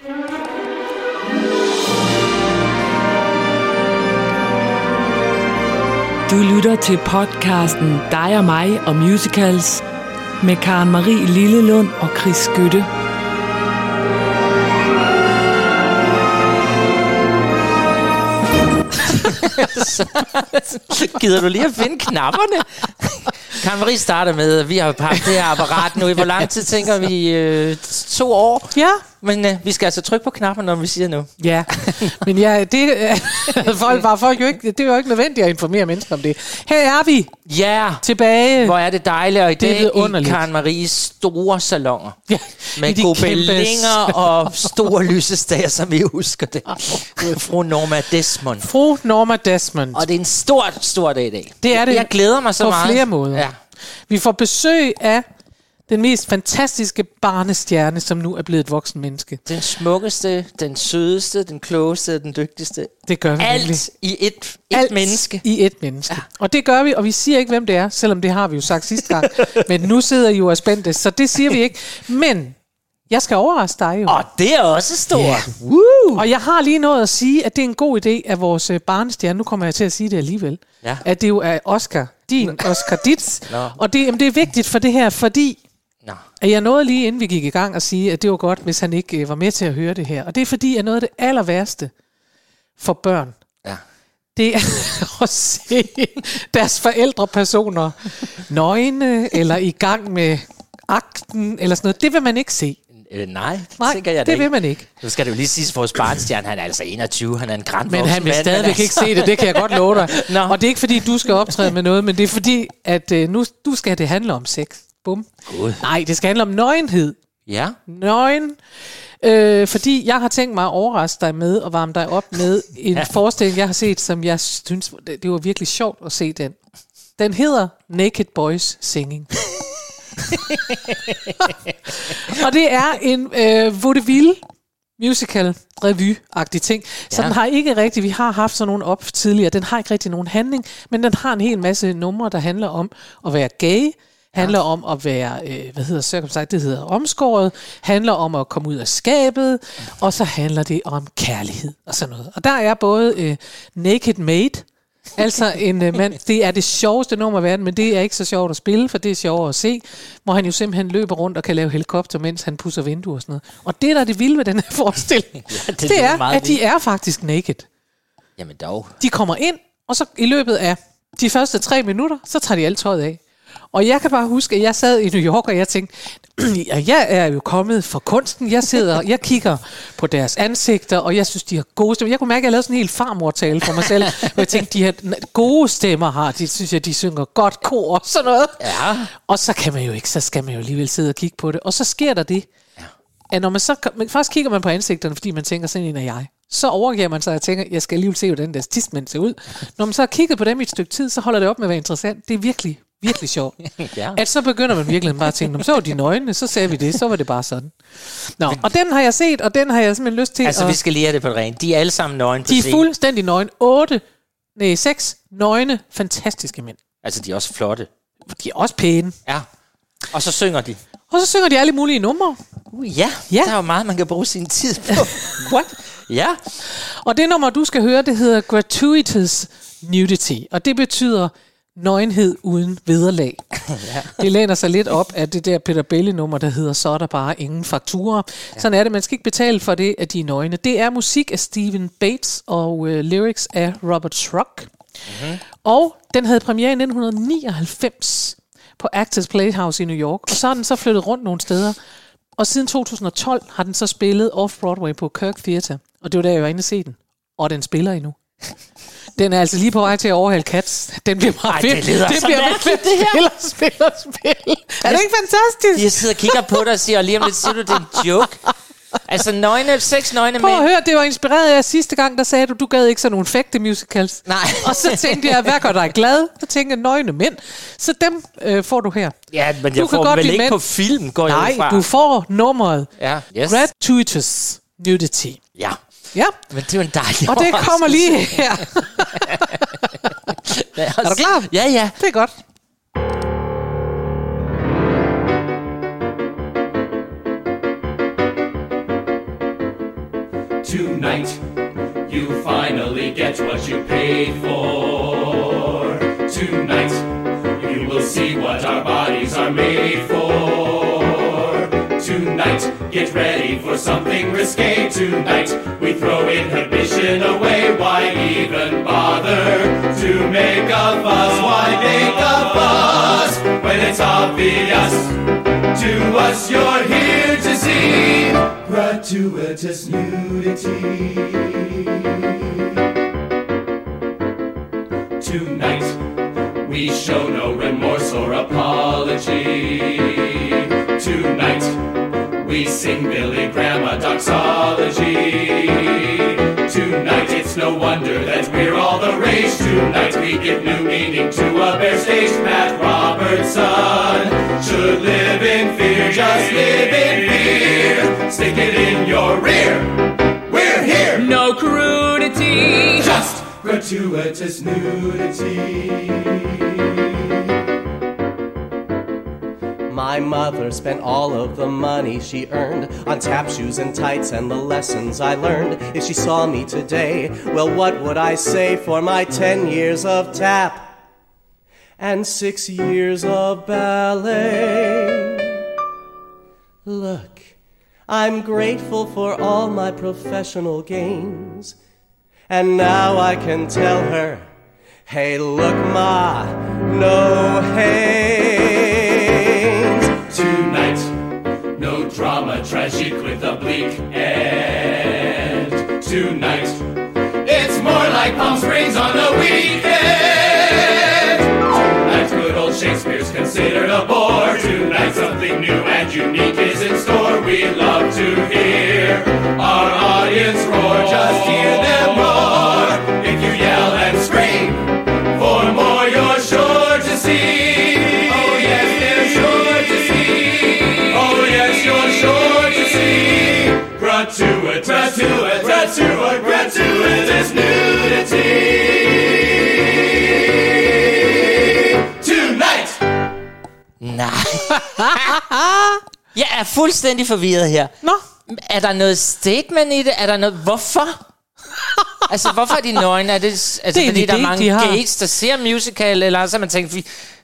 Du lytter til podcasten Dig og mig og musicals med Karen Marie Lillelund og Chris Skytte. Gider du lige at finde knapperne? Kan Marie starte med, at vi har haft det her apparat nu i hvor lang tid, tænker vi? Øh, to år? Ja. Men øh, vi skal altså trykke på knappen, når vi siger nu. Ja, men ja, det, øh, folk, var folk jo ikke, det er jo ikke nødvendigt at informere mennesker om det. Her er vi Ja, tilbage. hvor er det dejligt, og i Det dag i. Karen Maries store salonger. Ja, Med gobelinger og store lysestager, som vi husker det. Fru Norma Desmond. Fru Norma Desmond. Og det er en stor, stor dag i dag. Det er det Jeg glæder mig så på meget. flere måder. Ja. Vi får besøg af den mest fantastiske barnestjerne, som nu er blevet et voksen menneske. Den smukkeste, den sødeste, den klogeste, den dygtigste. Det gør vi nemlig. Alt i et, et menneske. i et menneske. Ja. Og det gør vi, og vi siger ikke, hvem det er, selvom det har vi jo sagt sidste gang. Men nu sidder I jo og spændte, så det siger vi ikke. Men jeg skal overraske dig jo. Og det er også stort. Ja. Woo! Og jeg har lige noget at sige, at det er en god idé af vores øh, barnestjerne. Nu kommer jeg til at sige det alligevel. Ja. At det jo er Oscar. Din Oscar Ditz. Nå. Og det, jamen, det er vigtigt for det her, fordi Nå. at jeg nåede lige inden vi gik i gang at sige, at det var godt, hvis han ikke øh, var med til at høre det her. Og det er fordi, at noget af det aller værste for børn, Ja. det er at se deres forældrepersoner nøgne, eller i gang med akten, eller sådan noget. Det vil man ikke se. Øh, nej, det Nej, tænker jeg det ikke. vil man ikke. Nu skal det jo lige sige, at vores barnstjerne, han er altså 21, han er en grand Men han vil stadigvæk altså- ikke se det, det kan jeg godt love dig. Nå. Og det er ikke fordi, du skal optræde med noget, men det er fordi, at øh, nu, nu skal det handle om sex. Bum. Gud. Nej, det skal handle om nøgenhed. Ja, Nøgen. Øh, fordi jeg har tænkt mig at overraske dig med og varme dig op med en ja. forestilling, jeg har set, som jeg synes, det, det var virkelig sjovt at se den. Den hedder Naked Boys Singing. og det er en øh, vaudeville musical revy-agtig ting. Så Ja. den har ikke rigtig, vi har haft sådan nogle op tidligere, den har ikke rigtig nogen handling, men den har en hel masse numre, der handler om at være gay, handler ja. om at være, øh, hvad hedder circumcised, det hedder omskåret, handler om at komme ud af skabet, og så handler det om kærlighed og sådan noget. Og der er både øh, Naked Maid, altså en øh, mand, det er det sjoveste nummer i verden, men det er ikke så sjovt at spille, for det er sjovere at se, hvor han jo simpelthen løber rundt og kan lave helikopter, mens han pusser vinduer og sådan noget. Og det, der er det vilde ved den her forestilling, Ja, det det, er, meget at de er faktisk naked. jamen dog. De kommer ind, og så i løbet af de første tre minutter, så tager de alt tøjet af. Og jeg kan bare huske, at jeg sad i New York, og jeg tænkte, "Ja, jeg er jo kommet fra kunsten. Jeg sidder, jeg kigger på deres ansigter, og jeg synes, de har gode stemmer. Jeg kunne mærke, at jeg lavede sådan en helt farmortale for mig selv, hvor jeg tænkte, de her gode stemmer har, de synes jeg, de synger godt kor og sådan noget. Ja. Og så kan man jo ikke, så skal man jo alligevel sidde og kigge på det. Og så sker der det, at når man så, men først kigger man på ansigterne, fordi man tænker, sådan en er jeg. Så overgiver man sig og tænker, jeg skal alligevel se, hvordan deres tidsmænd ser ud. Når man så har kigget på dem i et stykke tid, så holder det op med at være interessant. Det er virkelig, virkelig sjovt. Ja. At så begynder man virkelig bare at tænke, "Nå, men så var de nøgne, så sagde vi det, så var det bare sådan. Nå, og den har jeg set, og den har jeg simpelthen lyst til Altså, at... vi skal lige have det på det rene. De er alle sammen nøgne på de er scenen. fuldstændig nøgne. Otte, nej, seks nøgne, fantastiske mænd. Altså, de er også flotte. De er også pæne. Ja. Og så synger de. Og så synger de alle mulige numre. Uh, ja. Ja. der er jo meget, man kan bruge sin tid på. What? Ja. Og det nummer, du skal høre, det hedder Gratuitous Nudity. Og det betyder nøgenhed uden vederlag. ja. Det læner sig lidt op af det der Peter Belli-nummer, der hedder Så er der bare ingen fakturer. Ja. Sådan er det. Man skal ikke betale for det, at de er nøgne. Det er musik af Stephen Bates og øh, lyrics af Robert Schrock. Mm-hmm. Og den havde premiere i 1999 på Actors Playhouse i New York. Og så har den så flyttet rundt nogle steder. Og siden 2012 har den så spillet off-Broadway på Kirk Theatre. Og det var der, jeg var inde og se den. Og den spiller endnu. Den er altså lige på vej til at overhale Cats. Den bliver bare Ej, det lyder det så bliver mærkeligt, med at spille og spille og spille. Er det ikke fantastisk? Jeg sidder og kigger på dig og siger, og lige om lidt siger du, det er en joke. Altså, nøgne, seks nøgne Prøv at mænd. høre, det var inspireret af sidste gang, der sagde du, du gad ikke sådan nogle fægte musicals. Nej. Og så tænkte jeg, hvad gør dig glad? Så tænkte jeg, nøgne mænd. Så dem øh, får du her. Ja, men Du jeg kan får dem vel ikke mænd. på film, går jeg ud Nej, du får nummeret Ja, yes. Gratuitous Nudity. Ja, Ja, men det er jo en dejlig og det kommer lige her. Er du klar? Ja, ja. Det er godt. Tonight, you finally get what you paid for. Tonight, you will see what our bodies are made for. Tonight, get ready for something risque. Tonight, we throw inhibition away. Why even bother to make a fuss? Why make a fuss when it's obvious? To us, you're here to see gratuitous nudity. Tonight, we show no remorse or apology. Tonight, we sing Billy Graham a doxology. Tonight, it's no wonder that we're all the rage. Tonight, we give new meaning to a bare stage. Matt Robertson should live in fear, just live in fear. Stick it in your rear. We're here. No crudity. Just gratuitous nudity. My mother spent all of the money she earned on tap shoes and tights and the lessons I learned. If she saw me today, well, what would I say for my 10 years of tap and six years of ballet? Look, I'm grateful for all my professional gains. And now I can tell her, hey, look, Ma, no haze. Tragic with a bleak end. Tonight, it's more like Palm Springs on the weekend. Tonight, good old Shakespeare's considered a bore. Tonight, something new and unique is in store. We love to hear our audience roar. Just hear them roar. If you yell and scream Gratuitous, gratuitous, gratuitous, gratuitous nudity. Tonight. Nej. Jeg er fuldstændig forvirret her. Nå, Er der noget statement i det? Er der noget... Hvorfor? altså, hvorfor er de nøgne? Er det, altså, Det er fordi der er mange de gays, der ser musical, eller så man tænkt,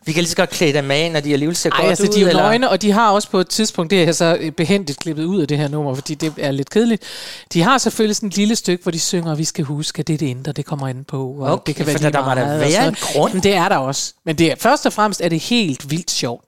vi, kan lige så godt klæde dem af, når de alligevel ser Ej, godt altså ud, de er eller? nøgne, og de har også på et tidspunkt, det er så behendigt klippet ud af det her nummer, fordi det er lidt kedeligt. De har selvfølgelig sådan et lille stykke, hvor de synger, vi skal huske, at det er det indre, det kommer ind på. Og Okay, det kan være for der da meget og være en grund. Men det er der også. Men det er, først og fremmest er det helt vildt sjovt.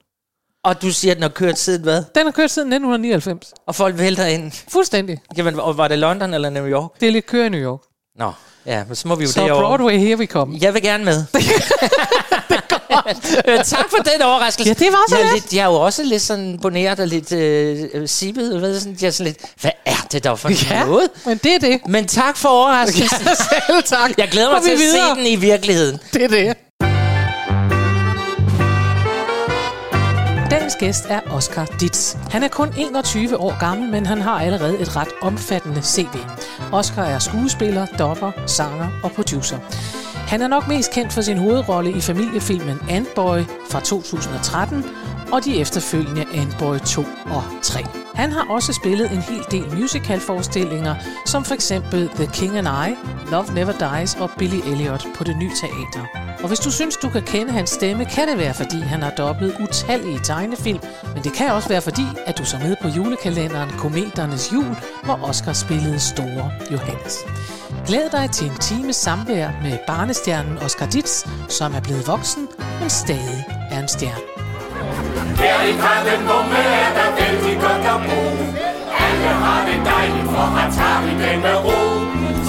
Og du siger, at den har kørt siden hvad? Den har kørt siden 1999. Og folk vælter ind. Fuldstændig. Jamen, og var det London eller New York? Det er lidt kører i New York. Nå, ja, men så må vi jo Så derover. Broadway, here we come. Jeg vil gerne med. Øh, tak for den overraskelse. Ja, det var så jeg er lidt, Jeg er jo også lidt sådan boneret og lidt øh, sippet. Ved, sådan, jeg er sådan lidt, hvad er det der for Ja, noget? men det er det. Men tak for overraskelsen. Selv tak. Jeg glæder mig til at videre? se den i virkeligheden. Det er det. Dagens gæst er Oscar Ditz. Han er kun 21 år gammel, men han har allerede et ret omfattende CV. Oscar er skuespiller, dopper, sanger og producer. Han er nok mest kendt for sin hovedrolle i familiefilmen Antboy fra 2013 og de efterfølgende Antboy 2 og 3. Han har også spillet en hel del musicalforestillinger, som for eksempel The King and I, Love Never Dies og Billy Elliot på det nye teater. Og hvis du synes, du kan kende hans stemme, kan det være, fordi han har dobblet utallige tegnefilm, men det kan også være, fordi at du så med på julekalenderen Kometernes Jul, hvor Oscar spillede store Johannes. Glæd dig til en time samvær med barnestjernen Oscar Ditz, som er blevet voksen, men stadig er en stjerne. Her i Karlen, hvor med er der vældig godt at bo. Alle har det dejligt, for her tager vi den med ro.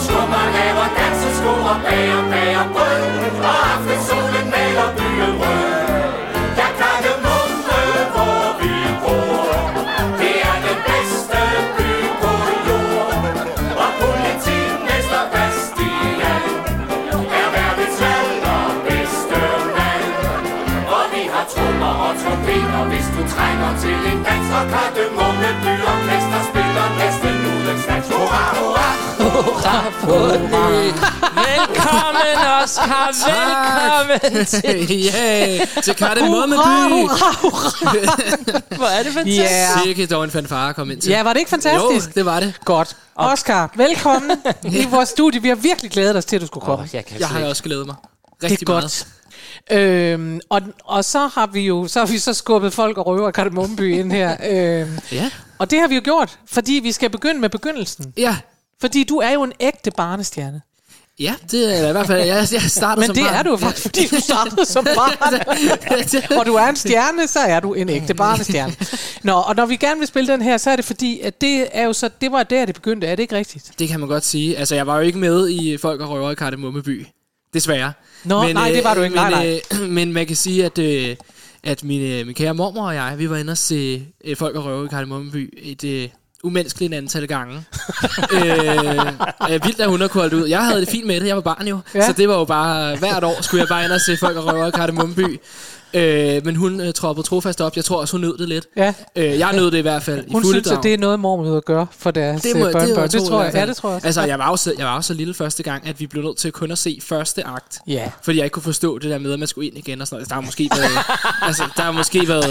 Skummer laver dansesko og bager bager brød. Og aftensolen maler byen rød. Du trænger til en dans. Og Kardemomme by orkester spiller næsten nu den slags. Hurra, hurra! Hurra. Velkommen, Oscar. Velkommen til... ja, til Kardemommeby. hurra, hurra. Hvor er det fantastisk. Ja. Sikke dog en fanfare at komme ind til. ja, var det ikke fantastisk? Jo, det var det. Godt. Oscar, velkommen i vores studie. Vi har virkelig glædet os til, at du skulle komme. Åh, jeg kan Jeg har også glædet mig. Det Rigtig er meget. godt. Øhm, og, og så har vi jo så har vi så skubbet folk og røver Kardemommeby ind her. Øhm, Ja. og det har vi jo gjort, fordi vi skal begynde med begyndelsen. Ja. Fordi du er jo en ægte barnestjerne. Ja, det er i hvert fald, jeg, jeg startede Men som det barn. er du faktisk, fordi du startede som barn. og du er en stjerne, så er du en ægte barnestjerne. Nå, og når vi gerne vil spille den her, så er det fordi, at det er jo så, det var der, det begyndte. Er det ikke rigtigt? Det kan man godt sige. Altså, jeg var jo ikke med i Folk og Røver i Kardemommeby. Desværre. Nå, nej, det var du ikke. Nej, men, nej. Øh, men man kan sige, at, øh, at min, øh, min kære mormor og jeg, vi var inde og se øh, Folk og Røver i Kardemommeby et øh, umenneskeligt antal gange. øh, øh, vildt, at hun har holde ud. Jeg havde det fint med det, jeg var barn jo. Ja. Så det var jo bare, hvert år skulle jeg bare ind og se Folk og Røver i Kardemommeby. Øh, men hun øh, troppede trofast op. Jeg tror også, hun nød det lidt. Ja. Øh, jeg nød det i hvert fald. i Hun fulde synes, at drag. det er noget, mormor gør for deres Det må må, børnebørn. Det, jeg det tro tror i jeg. Ja, det tror jeg. Altså, jeg var, også, så, jeg var også så lille første gang, at vi blev nødt til at kun at se første akt. Ja. Fordi jeg ikke kunne forstå det der med, at man skulle ind igen og sådan noget. Der har måske været, altså, der har måske været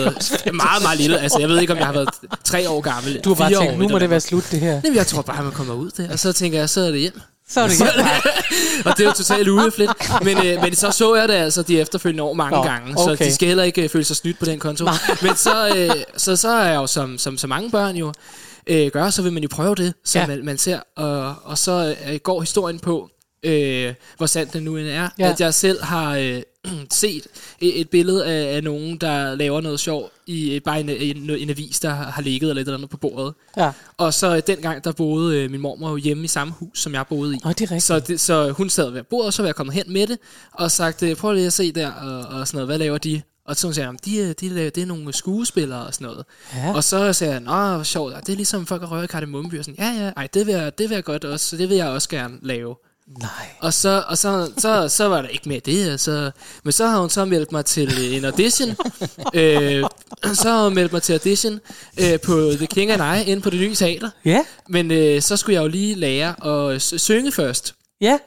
meget, meget lille. Altså, jeg ved ikke, om jeg har været tre år gammel. Du har bare tænkt, nu må det være slut, det her. Jamen, jeg tror bare, man kommer ud der. Og så tænker jeg, så er det hjem. Så er det. Og det er jo totalt uhøfligt. Men, øh, men så så jeg det altså de efterfølgende år mange Nå, gange. Så okay. de skal heller ikke øh, føle sig snydt på den konto. Men så, øh, så, så er jeg jo, som, som så mange børn jo øh, gør, så vil man jo prøve det, som Ja. man, man ser. Og, og så øh, går historien på, øh, hvor sandt det nu end er, ja. at jeg selv har øh, set et, et billede af, af nogen, der laver noget sjov i øh, bare en, en, en avis, der har ligget eller et eller andet på bordet. Ja. Og så øh, dengang, der boede øh, min mormor jo hjemme i samme hus, som jeg boede i. Nå, det er rigtigt. Så, det, så hun sad ved bordet, og så var jeg kommet hen med det, og sagt, øh, prøv lige at se der, og, og sådan noget, hvad laver de? Og så sagde jeg, de, er- de laver, det er nogle skuespillere og sådan noget. Ja. Og så sagde jeg, nå, hvor sjovt, det er ligesom folk at røre i kardemommeby. Og sådan, ja, ja, ej, det vil, jeg, det vil jeg godt også, så det vil jeg også gerne lave. Nej. Og så, og så, så, så var der ikke mere det. Altså. Men så har hun så meldt mig til en audition. øh, så har hun meldt mig til audition øh, på The King and I, inde på det nye teater. Ja. Men øh, så skulle jeg jo lige lære at synge først. Ja.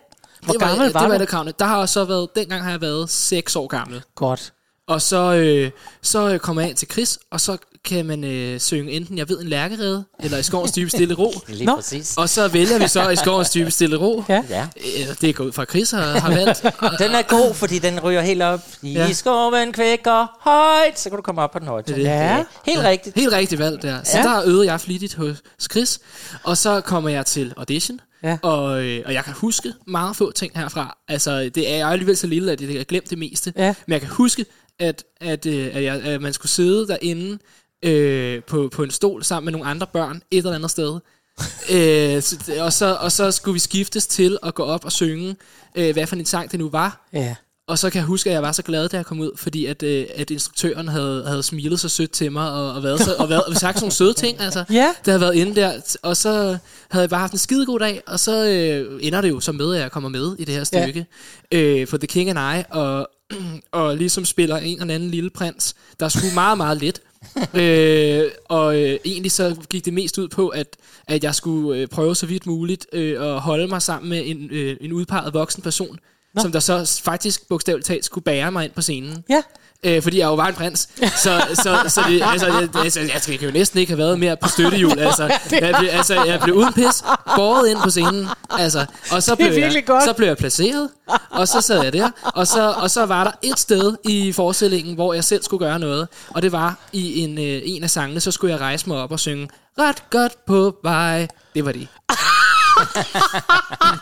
Hvor det gammel det var var du? det kravne. Der har jeg så været, dengang har jeg været 6 år gammel. Godt. Og så, øh, så kommer jeg ind til Chris, og så kan man øh, synge enten, jeg ved, en lærkerede, eller i skovens dybe stille ro. Lige Nå. præcis. Og så vælger vi så i skovens dybe stille ro. Ja. Ja. Øh, Det er gået fra Chris har, har valgt. Den er god, fordi den ryger helt op. I Ja. skoven kvækker højt, så kan du komme op på den høje tone. Det er det. Ja. Helt rigtigt. Helt rigtigt valg der. Så Ja. ja. der øvede jeg flittigt hos Chris. Og så kommer jeg til audition. Ja. Og, øh, og jeg kan huske meget få ting herfra. Altså, det er jeg alligevel så lille, at jeg har glemt det meste. Ja. Men jeg kan huske, at, at, øh, at, jeg, at man skulle sidde derinde øh, på, på en stol sammen med nogle andre børn et eller andet sted. øh, og, så, og så skulle vi skiftes til at gå op og synge, øh, hvad for en sang det nu var. Ja. Og så kan jeg huske, at jeg var så glad, da jeg kom ud, fordi at, øh, at instruktøren havde, havde smilet så sødt til mig, og, og, været så, og, været, og sagt sådan nogle søde ting, altså. Ja. Det havde været inde der, og så havde jeg bare haft en skide god dag, og så øh, ender det jo så med, at jeg kommer med i det her stykke, ja. øh, for The King and I, og, og ligesom spiller en eller anden lille prins, der er sgu meget, meget let. øh, og øh, egentlig så gik det mest ud på, at, at jeg skulle øh, prøve så vidt muligt øh, at holde mig sammen med en, øh, en udpeget voksen person, Nå. som der så faktisk bogstaveligt talt skulle bære mig ind på scenen. Ja. Øh, fordi jeg jo var en prins. Så, så, så det, altså, jeg, altså, jeg, jeg kan jo næsten ikke have været mere på støttehjul. Altså, jeg, blev, altså, jeg blev uden pis, båret ind på scenen. Altså, og så blev, jeg, godt. så blev jeg placeret, og så sad jeg der. Og så, og så var der et sted i forestillingen, hvor jeg selv skulle gøre noget. Og det var i en, øh, en af sangene, så skulle jeg rejse mig op og synge Ret godt på vej. Det var det.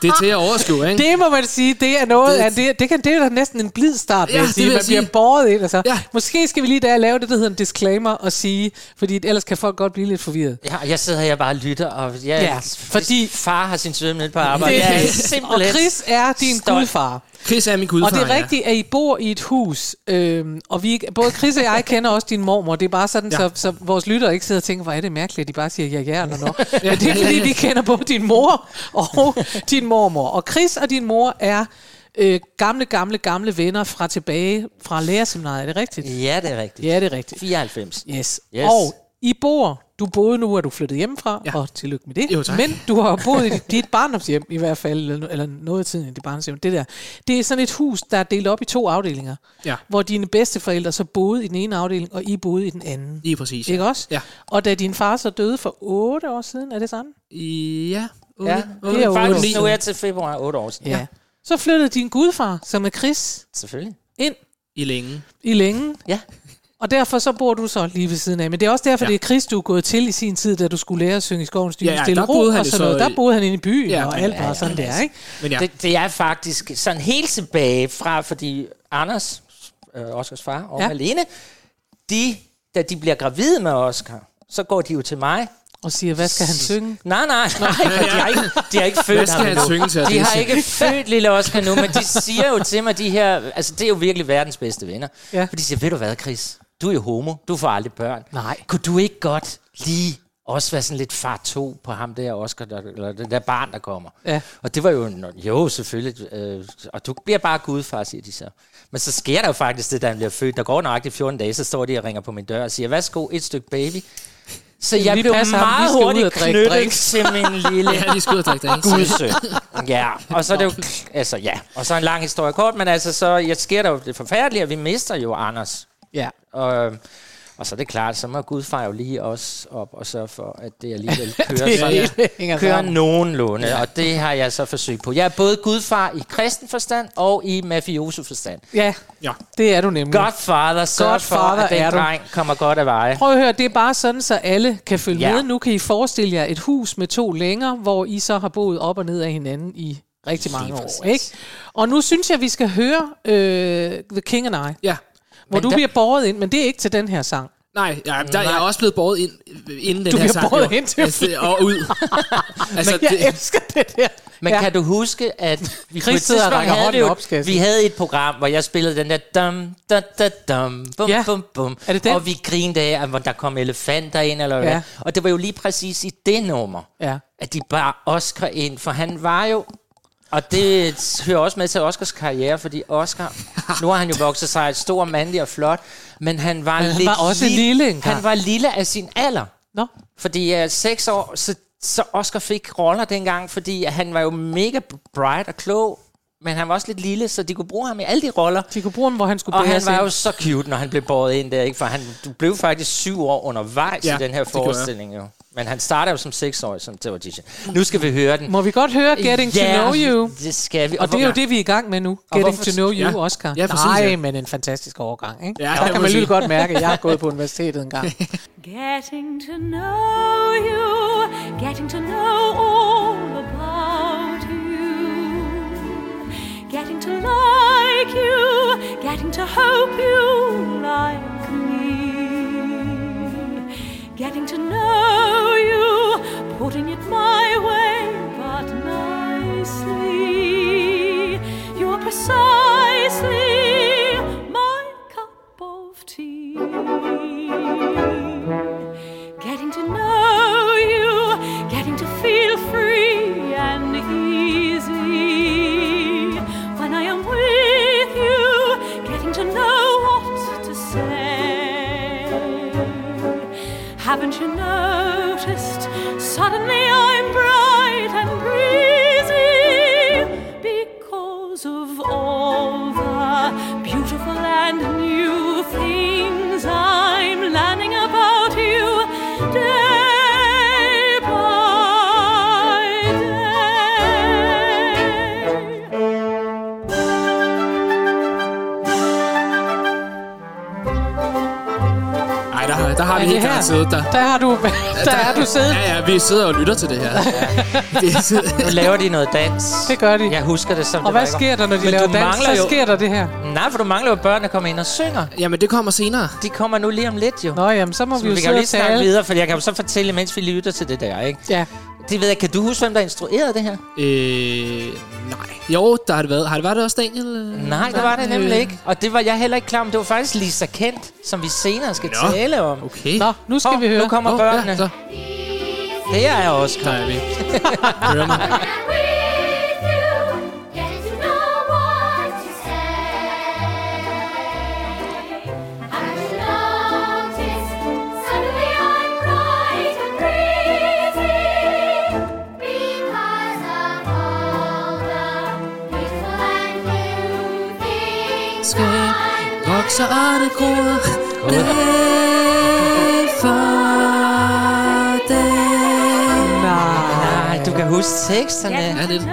det er til at overskue, ikke? Det må man sige, det er noget, Det- det, det, det, kan, det er da næsten en blid start, vil Ja, jeg det sige. vil jeg Man bliver sige. båret ind, altså. Ja. Måske skal vi lige der lave det, der hedder en disclaimer, og sige, fordi ellers kan folk godt blive lidt forvirret. Ja, jeg sidder her bare og lytter, og jeg, Ja, ja, fordi- far har sin svømme på arbejde. Det- Jeg er og simpelthen Chris er din stolt. Chris er min gudfar, Og det er ja. rigtigt, at I bor i et hus, øhm, og vi, både Chris og jeg kender også din mormor. Det er bare sådan, ja. Ja. så, så vores lyttere ikke sidder og tænker, hvor er det mærkeligt, at de bare siger ja, ja eller nå. Men det er fordi, vi kender både din mor og din mormor. Og Chris og din mor er øh, gamle, gamle, gamle venner fra tilbage fra lærerseminariet. Er det rigtigt? Ja, det er rigtigt. Ja, det er rigtigt. 94. Yes. Yes. Og I bor Du boede nu, er du flyttet hjemmefra, Ja. ja. og tillykke med det. Jo, tak. Men du har boet i dit barndomshjem i hvert fald, eller, eller noget af tiden i dit barndomshjem. Det der. Det er sådan et hus, der er delt op i to afdelinger, Ja. hvor dine bedsteforældre så boede i den ene afdeling, og I boede i den anden. Lige præcis. Ikke også? Ja. Og da din far så døde for otte år siden, er det sådan? I, ja. Otte, Ja, det er Faktisk, nu er jeg til februar 8 år siden. Ja. Så flyttede din gudfar, som er Chris, Selvfølgelig. ind I længe. i længen. Ja. Og derfor så bor du så lige ved siden af. Men det er også derfor, Ja. det er Chris, du er gået til i sin tid, da du skulle lære at synge i skovens dybe Ja, ja, stille der ro boede han og sådan noget. så Der i- boede han inde i byen Ja, og alt ja, var ja, sådan ja. der, ikke? Men ja, Det, det er faktisk sådan helt tilbage fra, fordi Anders, øh, Oscars far og ja. Malene, de, da de bliver gravide med Oscar, så går de jo til mig. Og siger, hvad skal han synge? Nej, nej, nej, de har ikke, de har ikke født ham han endnu. synge til De har ikke født lille Oscar nu, men de siger jo til mig, de her, altså det er jo virkelig verdens bedste venner. Ja. For de siger, ved du hvad, Chris, du er jo homo, du får aldrig børn. Nej. Kunne du ikke godt lige også være sådan lidt far to på ham der Oscar, der, eller det der barn, der kommer? Ja. Og det var jo, jo selvfølgelig, øh, og du bliver bare gudfar, siger de så. Men så sker der jo faktisk det, da han bliver født. Der går nøjagtigt 14 dage, så står de og ringer på min dør og siger, værsgo, et stykke baby. Så jeg Vi blev passer ham, meget vi hurtigt knyttet drinks. til min lille ja, ud og drikke drinks. gudsøn. Ja, og så er det jo, altså ja, og så en lang historie kort, men altså så jeg sker der jo det forfærdelige, at vi mister jo Anders. Ja. Og, og så er det klart, så må Gudfar jo lige også op og sørge for, at det alligevel kører, Det sådan, kører nogenlunde, ja. og det har jeg så forsøgt på. Jeg er både Gudfar i kristen forstand og i mafioso forstand. Ja, Ja. det er du nemlig. Godfather, sørg for, Godfather at den er du. dreng kommer godt af veje. Prøv at høre, det er bare sådan, så alle kan følge Ja. med. Nu kan I forestille jer et hus med to længer, hvor I så har boet op og ned af hinanden i rigtig mange år. Ikke? Og nu synes jeg, vi skal høre øh, The King and I, Ja. Hvor Men du der- bliver båret ind, men det er ikke til den her sang. Nej, ja, der, jeg er også blevet båret ind, inden den Du her bliver sang. båret jo. ind til altså, Og ud. altså, Men jeg elsker det der. Men Ja. kan du huske, at vi et sidder og rækker havde hånden op, skal jeg vi havde et program, hvor jeg spillede den der dum, da, da, dum, bum, Ja. bum, bum. Er det den? Og vi grinede af, at hvor der kom elefanter ind, eller hvad. Ja. Og det var jo lige præcis i det nummer, Ja. at de bar Oscar ind, for han var jo... Og det hører også med til Oscars karriere, fordi Oscar, nu har han jo vokset sig et stor mandlig og flot, men han var han lidt var også lille engang. Han var lille af sin alder. Nå, Fordi uh, seks år, så, så Oscar fik roller dengang, fordi han var jo mega bright og klog, men han var også lidt lille, så de kunne bruge ham i alle de roller. de kunne bruge ham, hvor han skulle Og han var ind. jo så cute, når han blev båret ind der, ikke? For han du blev faktisk syv år undervejs Ja, i den her forestilling, jo. Men han startede jo som seksårig som til audition. Nu skal vi høre den. Må vi godt høre Getting to Know You? det skal vi. Og det er jo det, vi er i gang med nu. Getting hvorfor- to know you, Ja. Oscar. Ja, præcis, Nej, ja. men en fantastisk overgang, ikke? Ja, der kan man lige godt mærke, at jeg har gået på universitetet en gang. Getting to know you, getting to know all about you, getting to like you, getting to hope you like me, getting to know det her? klart siddet der. Der har du, der er du siddet. Ja, ja, vi sidder og lytter til det her. det er, Nu laver de noget dans. Det gør de. Jeg husker det som Og det hvad sker der, når de Men laver du dans? mangler Så jo- sker der det her. Nej, for du mangler jo børn, der kommer ind og synger. jamen, det kommer senere. De kommer nu lige om lidt, jo. Nå, jamen, så må Så vi jo vi kan jo lige snakke videre, for jeg kan jo så fortælle, mens vi lytter til det der, ikke? Ja. Det ved jeg. Kan du huske, hvem der instruerede det her? Øh. Jo, der har det været. Har det været det også, Daniel? Nej, det var det nemlig Øh, ikke. Og det var jeg heller ikke klar om. Det var faktisk Lisa Kent, som vi senere skal Nå. tale om. Okay. Nå, nu skal Hov, vi høre. Nu kommer Åh, børnene. Ja, så. Det er jeg også. Der er vi. Hører mig. og det gror. Dag for dag. Nej, du kan huske teksterne. Ja, lidt.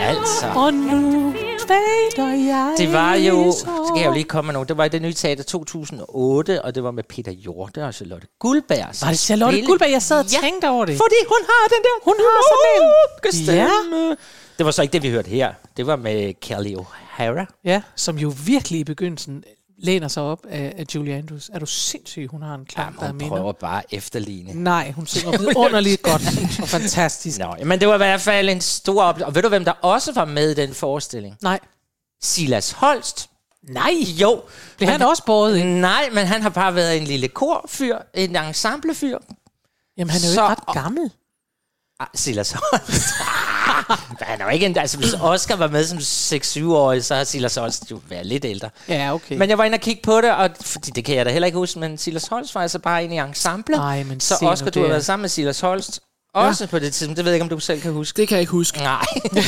Altså. Og nu fader jeg Det var jo, i så kan jeg jo lige komme med nogle, det var i det nye teater 2008, og det var med Peter Hjorte og Charlotte Guldberg. Var det Charlotte spillede- Guldberg? Jeg sad og Ja, tænkte over det. Fordi hun har den der Hun har sådan en- stemme. Det var så ikke det, vi hørte her. Det var med Kelly O'Hara. Ja, som jo virkelig i begyndelsen læner sig op af, af Julie Andrews. Er du sindssyg, hun har en klang, der er hun minder? prøver bare efterligne. Nej, hun synger vidunderligt godt og fantastisk. Nå, men det var i hvert fald en stor oplevelse. Og ved du, hvem der også var med i den forestilling? Nej. Silas Holst. Nej! Jo. Blev han også båret ind? Nej, men han har bare været en lille korfyr, en ensemblefyr. Jamen, han er jo Så- ikke ret gammel. Ah, Silas Holst. han er jo ikke en, altså hvis Oscar var med som 6-7-årig, så har Silas Holst jo været lidt ældre. Ja, okay. Men jeg var inde og kigge på det, og fordi det kan jeg da heller ikke huske, men Silas Holst var altså bare inde i ensemble. Ej, men så Oscar, du har været sammen med Silas Holst, også på det tidspunkt. Det ved jeg ikke, om du selv kan huske. Det kan jeg ikke huske. Nej.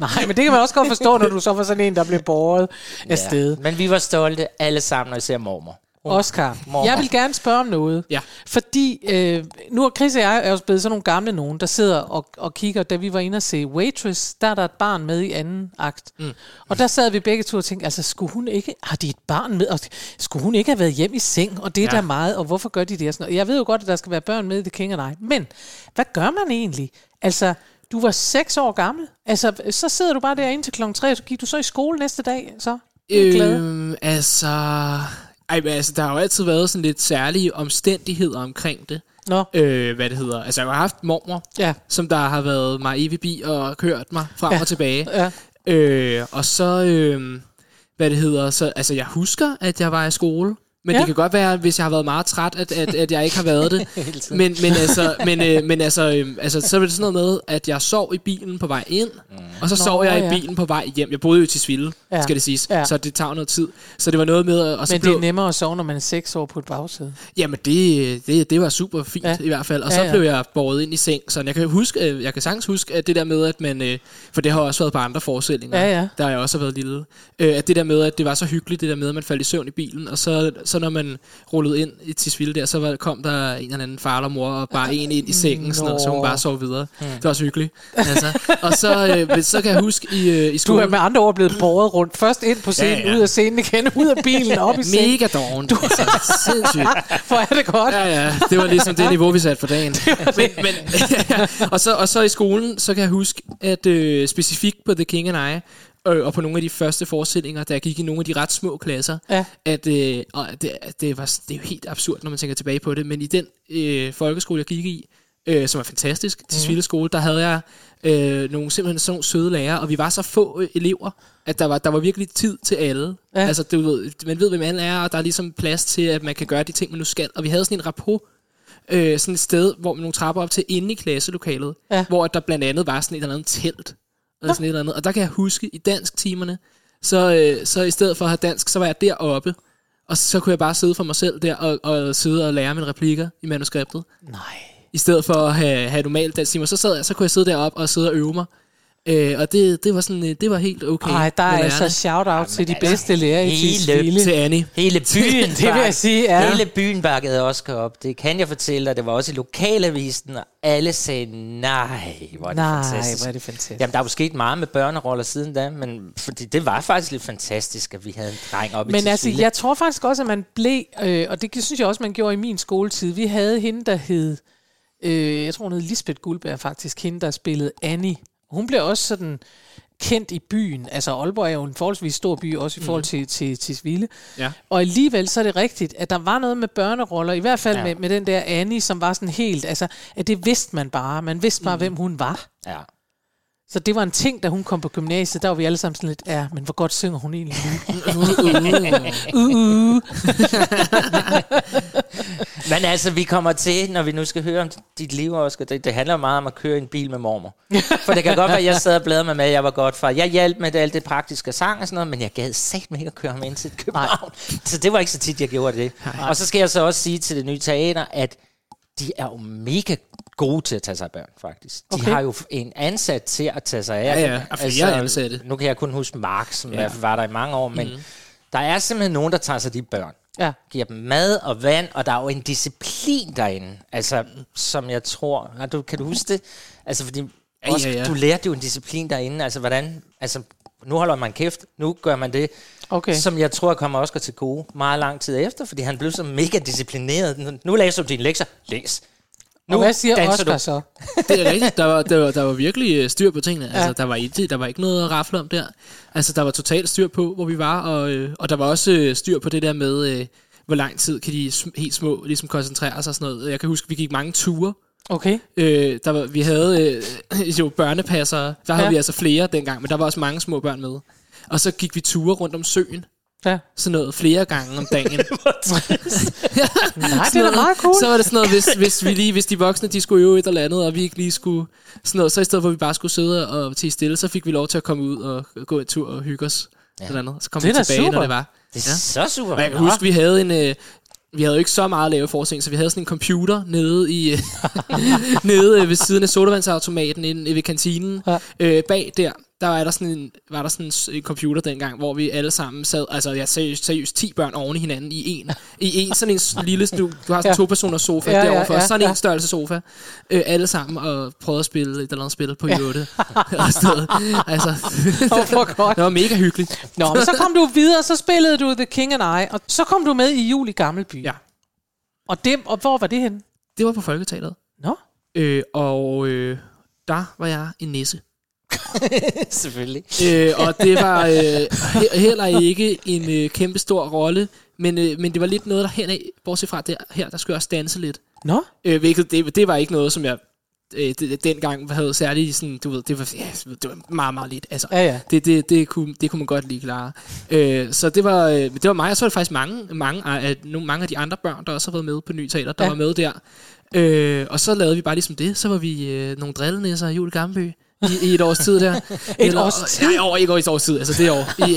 Nej, men det kan man også godt forstå, når du så var sådan en, der blev båret afsted. Men vi var stolte alle sammen, og især mormor. Oscar, Mormor. jeg vil gerne spørge om noget. Ja. Fordi øh, nu er Chris og jeg er jo blevet sådan nogle gamle nogen, der sidder og, og kigger. Da vi var inde og se Waitress, der er der et barn med i anden akt. Mm. Og der sad vi begge to og tænkte, altså skulle hun ikke, har de et barn med? Og skulle hun ikke have været hjem i seng? Og det er ja. Der meget, og hvorfor gør de det? Og sådan noget. Jeg ved jo godt, at der skal være børn med i The King and I. Men hvad gør man egentlig? Altså, du var seks år gammel. Altså, så sidder du bare derinde til klokken tre, så gik du så i skole næste dag, så? Øh. Øhm, altså... Ej, men altså, der har jo altid været sådan lidt særlige omstændigheder omkring det. Nå, Øh, hvad det hedder. Altså, jeg har haft mormor, ja. som der har været mig evig bi og kørt mig frem Ja. og tilbage. Ja. Øh, og så, øh, hvad det hedder, så, altså jeg husker, at jeg var i skole, men Ja. ja. det kan godt være, hvis jeg har været meget træt, at, at, at jeg ikke har været det. men, men, altså, men, øh, men altså, øh, altså, så var det sådan noget med, at jeg sov i bilen på vej ind, mm. og så Nå, sov jeg ja. i bilen på vej hjem. Jeg boede jo til Sville, Ja. ja. skal det siges, Ja. ja. så det tager noget tid. Så det var noget med, at- og så Men blev, det er nemmere at sove, når man er seks år på et bagsæde. Jamen, det, det, det var super fint Ja. ja. i hvert fald. Og Ja, så ja. blev jeg båret ind i seng. Så jeg kan huske, øh, jeg kan sagtens huske, at det der med, at man... øh, For det har også været på andre forestillinger, Ja, ja. der har jeg også været lille. øh, At det der med, at det var så hyggeligt, det der med, at man faldt i søvn i bilen. Og så, så når man rullede ind i Tisvilde der, så var, kom der en eller anden far eller mor og bare en ind i sengen, sådan noget, så hun bare sov videre. Hmm. Det var også hyggeligt. Altså. Og så, øh, så kan jeg huske i, øh, i Du skolen... er med andre ord blevet båret rundt. Først ind på scenen, ja, Ja, ud af scenen igen, ud af bilen, op i sengen. Mega doven. Altså, sindssygt. Hvor er det godt. Ja, ja, det var ligesom det niveau, vi satte for dagen. men, men, ja, og, så, og så i skolen, så kan jeg huske, at øh, specifikt på The King and I, øh, og på nogle af de første forestillinger, jeg gik i nogle af de ret små klasser, Ja. at øh, og det, det, var, det er jo helt absurd, når man tænker tilbage på det, men i den øh, folkeskole, jeg gik i, øh, som er fantastisk, til Mhm. Sville skole, der havde jeg øh, nogle simpelthen sådan nogle søde lærere, og vi var så få øh, elever, at der var, der var virkelig tid til alle. Ja. Altså, du ved, man ved, hvem alle er, og der er ligesom plads til, at man kan gøre de ting, man nu skal. Og vi havde sådan en rapport, øh, sådan et sted, hvor man nogle trapper op til inde i klasselokalet, Ja. hvor der blandt andet var sådan et eller andet telt, eller sådan et eller andet. Og der kan jeg huske, i dansk timerne, så, øh, så i stedet for at have dansk, så var jeg deroppe, og så kunne jeg bare sidde for mig selv der, og, og sidde og lære mine replikker i manuskriptet. Nej. I stedet for at have, have normalt dansk timer, så, sad jeg, så kunne jeg sidde deroppe og sidde og øve mig. Øh, og det, det var sådan, øh, det var helt okay. Ej, der er altså shout-out til de altså, bedste lærere i Tisvilde. til Annie. Hele byen Det vil jeg sige, ja. Hele byen bakkede Oscar op. Det kan jeg fortælle dig. Det var også i lokalavisen, og alle sagde, nej, hvor er det Nej, fantastisk. hvor er det fantastisk. Jamen, der er jo sket meget med børneroller siden da, men fordi det var faktisk lidt fantastisk, at vi havde en dreng op i Men altså, jeg tror faktisk også, at man blev, øh, og det synes jeg også, man gjorde i min skoletid. Vi havde hende, der hed, øh, jeg tror hun hed Lisbeth Guldberg faktisk, hende, der spillede Annie. Hun blev også sådan kendt i byen. Altså Aalborg er jo en forholdsvis stor by, også i forhold til, til, til Svile. Ja. Og alligevel så er det rigtigt, at der var noget med børneroller, i hvert fald ja. med, med den der Annie, som var sådan helt, altså, at det vidste man bare. Man vidste bare, mm. hvem hun var. Ja. Så det var en ting, da hun kom på gymnasiet, der var vi alle sammen sådan lidt, ja, men hvor godt synger hun egentlig nu? uh, uh. Men altså, vi kommer til, når vi nu skal høre om dit liv, Oscar, det, det handler meget om at køre i en bil med mormor. For det kan godt være, at jeg sad og bladrede mig med, at jeg var godt far. Jeg hjalp med det, alt det praktiske sang og sådan noget, men jeg gad sagt mig ikke at køre ham ind til København. Så det var ikke så tit, jeg gjorde det. Og så skal jeg så også sige til det nye teater, at de er jo mega gode til at tage sig af børn, faktisk. De Okay. har jo en ansat til at tage sig af Ja, ja, og flere ansatte. Nu kan jeg kun huske Mark, som Ja. var der i mange år, men Mhm. der er simpelthen nogen, der tager sig af de børn. Ja. Giver dem mad og vand, og der er jo en disciplin derinde, altså, som jeg tror... Du, kan du huske det? Altså, fordi Ja, også, ja, ja. du lærte jo en disciplin derinde, altså hvordan... Altså, nu holder man kæft, nu gør man det, Okay. som jeg tror kommer Oscar til gode meget lang tid efter, fordi han blev så mega disciplineret. Nu, nu læser du dine lektier. Læs. Og hvad siger Oscar du. så? Det er rigtigt. Der var, der var, der var virkelig øh, styr på tingene. Ja. Altså, der, var ikke, der var ikke noget at rafle om der. Altså, der var totalt styr på, hvor vi var, og, øh, og der var også øh, styr på det der med, øh, hvor lang tid kan de sm- helt små ligesom koncentrere sig og sådan noget. Jeg kan huske, vi gik mange ture. Okay. Øh, der var, vi havde øh, jo børnepassere. Der havde Ja. vi altså flere dengang, men der var også mange små børn med. Og så gik vi ture rundt om søen. Ja. Sådan noget flere gange om dagen. Nej, det er da meget cool. Så var det sådan noget, hvis, hvis, vi lige, hvis de voksne de skulle øve et eller andet, og vi ikke lige skulle... Sådan noget, så i stedet for, at vi bare skulle sidde og tige stille, så fik vi lov til at komme ud og gå en tur og hygge os. Ja. Eller andet. Så kom Det vi tilbage, super. når det var. Det er ja. så super. Og jeg kan huske, vi havde en... Øh, vi havde jo ikke så meget at lave forskning, så vi havde sådan en computer nede i nede øh, ved siden af sodavandsautomaten inde ved kantinen. Ja. Øh, bag der, der var der sådan en, var der sådan en, computer dengang, hvor vi alle sammen sad, altså jeg seriøst, seriøst 10 børn oven i hinanden i en, i en sådan en lille, du, du har sådan Ja. to personers sofa Ja, ja, ja, derovre, ja, ja, sådan ja. en størrelse sofa, øh, alle sammen og prøvede at spille et eller andet spil på I8. og sådan noget. Altså, hvor godt. det var mega hyggeligt. Nå, men så kom du videre, så spillede du The King and I, og så kom du med i Jul i Gammelby. Ja. Og, det, og hvor var det henne? Det var på Folketeateret. Nå. Øh, og øh, der var jeg en nisse. Selvfølgelig. øh, og det var øh, he- heller ikke en øh, kæmpe stor rolle, men, øh, men det var lidt noget der henad, bortset fra det her, der skulle jeg også danse lidt. Nå? Øh, hvilket, det, det var ikke noget, som jeg øh, det, dengang havde særlig sådan, du ved, det var, ja, det var meget, meget lidt. Altså, Ja, ja. det, det, det, kunne, det kunne man godt lige klare. Øh, så det var, øh, det var mig, og så var det faktisk mange, mange, af, nogle, mange af de andre børn, der også har været med på Ny Teater, der Ja. var med der. Øh, og så lavede vi bare ligesom det, så var vi øh, nogle drillenisser i Jul i Gammelby. I, I et års tid der. Et års tid? Nej, over, ikke over et års tid, altså det år. I, i,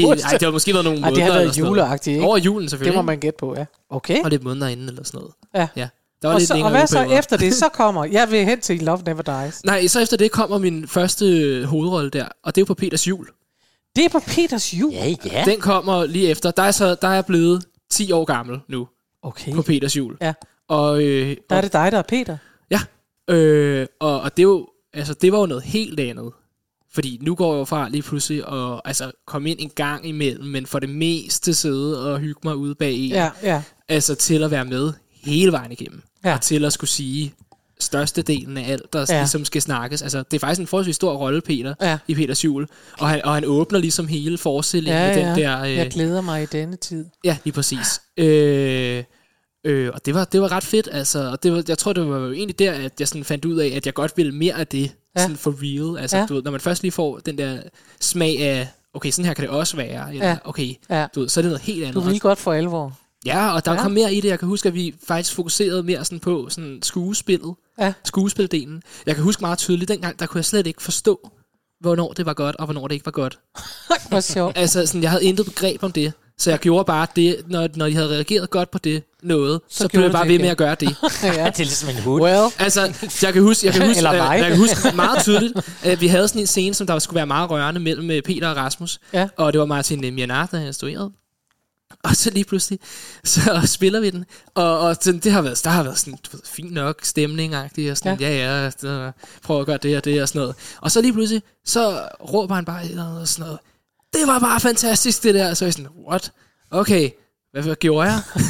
i, ej, det har måske været nogle Ej, måneder. det har eller været juleagtigt, ikke? Over julen selvfølgelig. Det må man gætte på, ja. Okay. Og lidt måneder inden eller sådan noget. Ja. ja. Der var Og, lidt så, og hvad så efter det? Så kommer, jeg vil hen til Love Never Dies. Nej, så efter det kommer min første hovedrolle der, og det er jo på Peters jul. Det er på Peters jul. Ja, ja. Den kommer lige efter. Der er, så, der er jeg blevet 10 år gammel nu Okay. på Peters jul. Ja. Og, øh, Der er det dig, der er Peter. Ja. Øh, og, og det, er jo, altså, det var jo noget helt andet. Fordi nu går jeg jo fra lige pludselig og altså, komme ind en gang imellem, men for det meste sidde og hygge mig ude bag en. Ja, ja. Altså til at være med hele vejen igennem. Ja. Og til at skulle sige størstedelen af alt, der Ja. ja. ligesom skal snakkes. Altså, det er faktisk en forholdsvis stor rolle, Peter, Ja. i Peters jul. Og han, og han åbner ligesom hele forestillingen Ja, med ja. den der... Øh, Jeg glæder mig i denne tid. Ja, lige præcis. Øh, øh, og det var, det var ret fedt, altså. Og det var, jeg tror, det var jo egentlig der, at jeg sådan fandt ud af, at jeg godt ville mere af det. Ja. Sådan for real. Altså, Ja. du ved, når man først lige får den der smag af, okay, sådan her kan det også være. Eller, Ja. okay, Ja. du ved, så er det noget helt andet. Du vil godt for alvor. Ja, og der ja. kom mere i det. Jeg kan huske, at vi faktisk fokuserede mere sådan på sådan skuespillet. Ja. Skuespildelen. Jeg kan huske meget tydeligt, dengang, der kunne jeg slet ikke forstå, hvornår det var godt, og hvornår det ikke var godt. Hvor sjovt. Altså, sådan, jeg havde intet begreb om det. Så jeg gjorde bare det, når, når de havde reageret godt på det noget, så, så blev jeg bare ved med at gøre det. Ja, det er ligesom en hund. Well, altså, jeg kan huske, jeg kan huske, Eller øh, mig. jeg kan huske meget tydeligt, at vi havde sådan en scene, som der skulle være meget rørende mellem øh, Peter og Rasmus. Ja. Og det var Martin Mianard, der instruerede. Og så lige pludselig, så spiller vi den. Og, og sådan, det har været, der har været sådan, du ved, fint nok stemning og sådan, ja, ja, ja prøv at gøre det og det og sådan noget. Og så lige pludselig, så råber han bare et eller andet og sådan noget. Det var bare fantastisk, det der. Så jeg sådan, what? Okay, hvad, hvad gjorde jeg?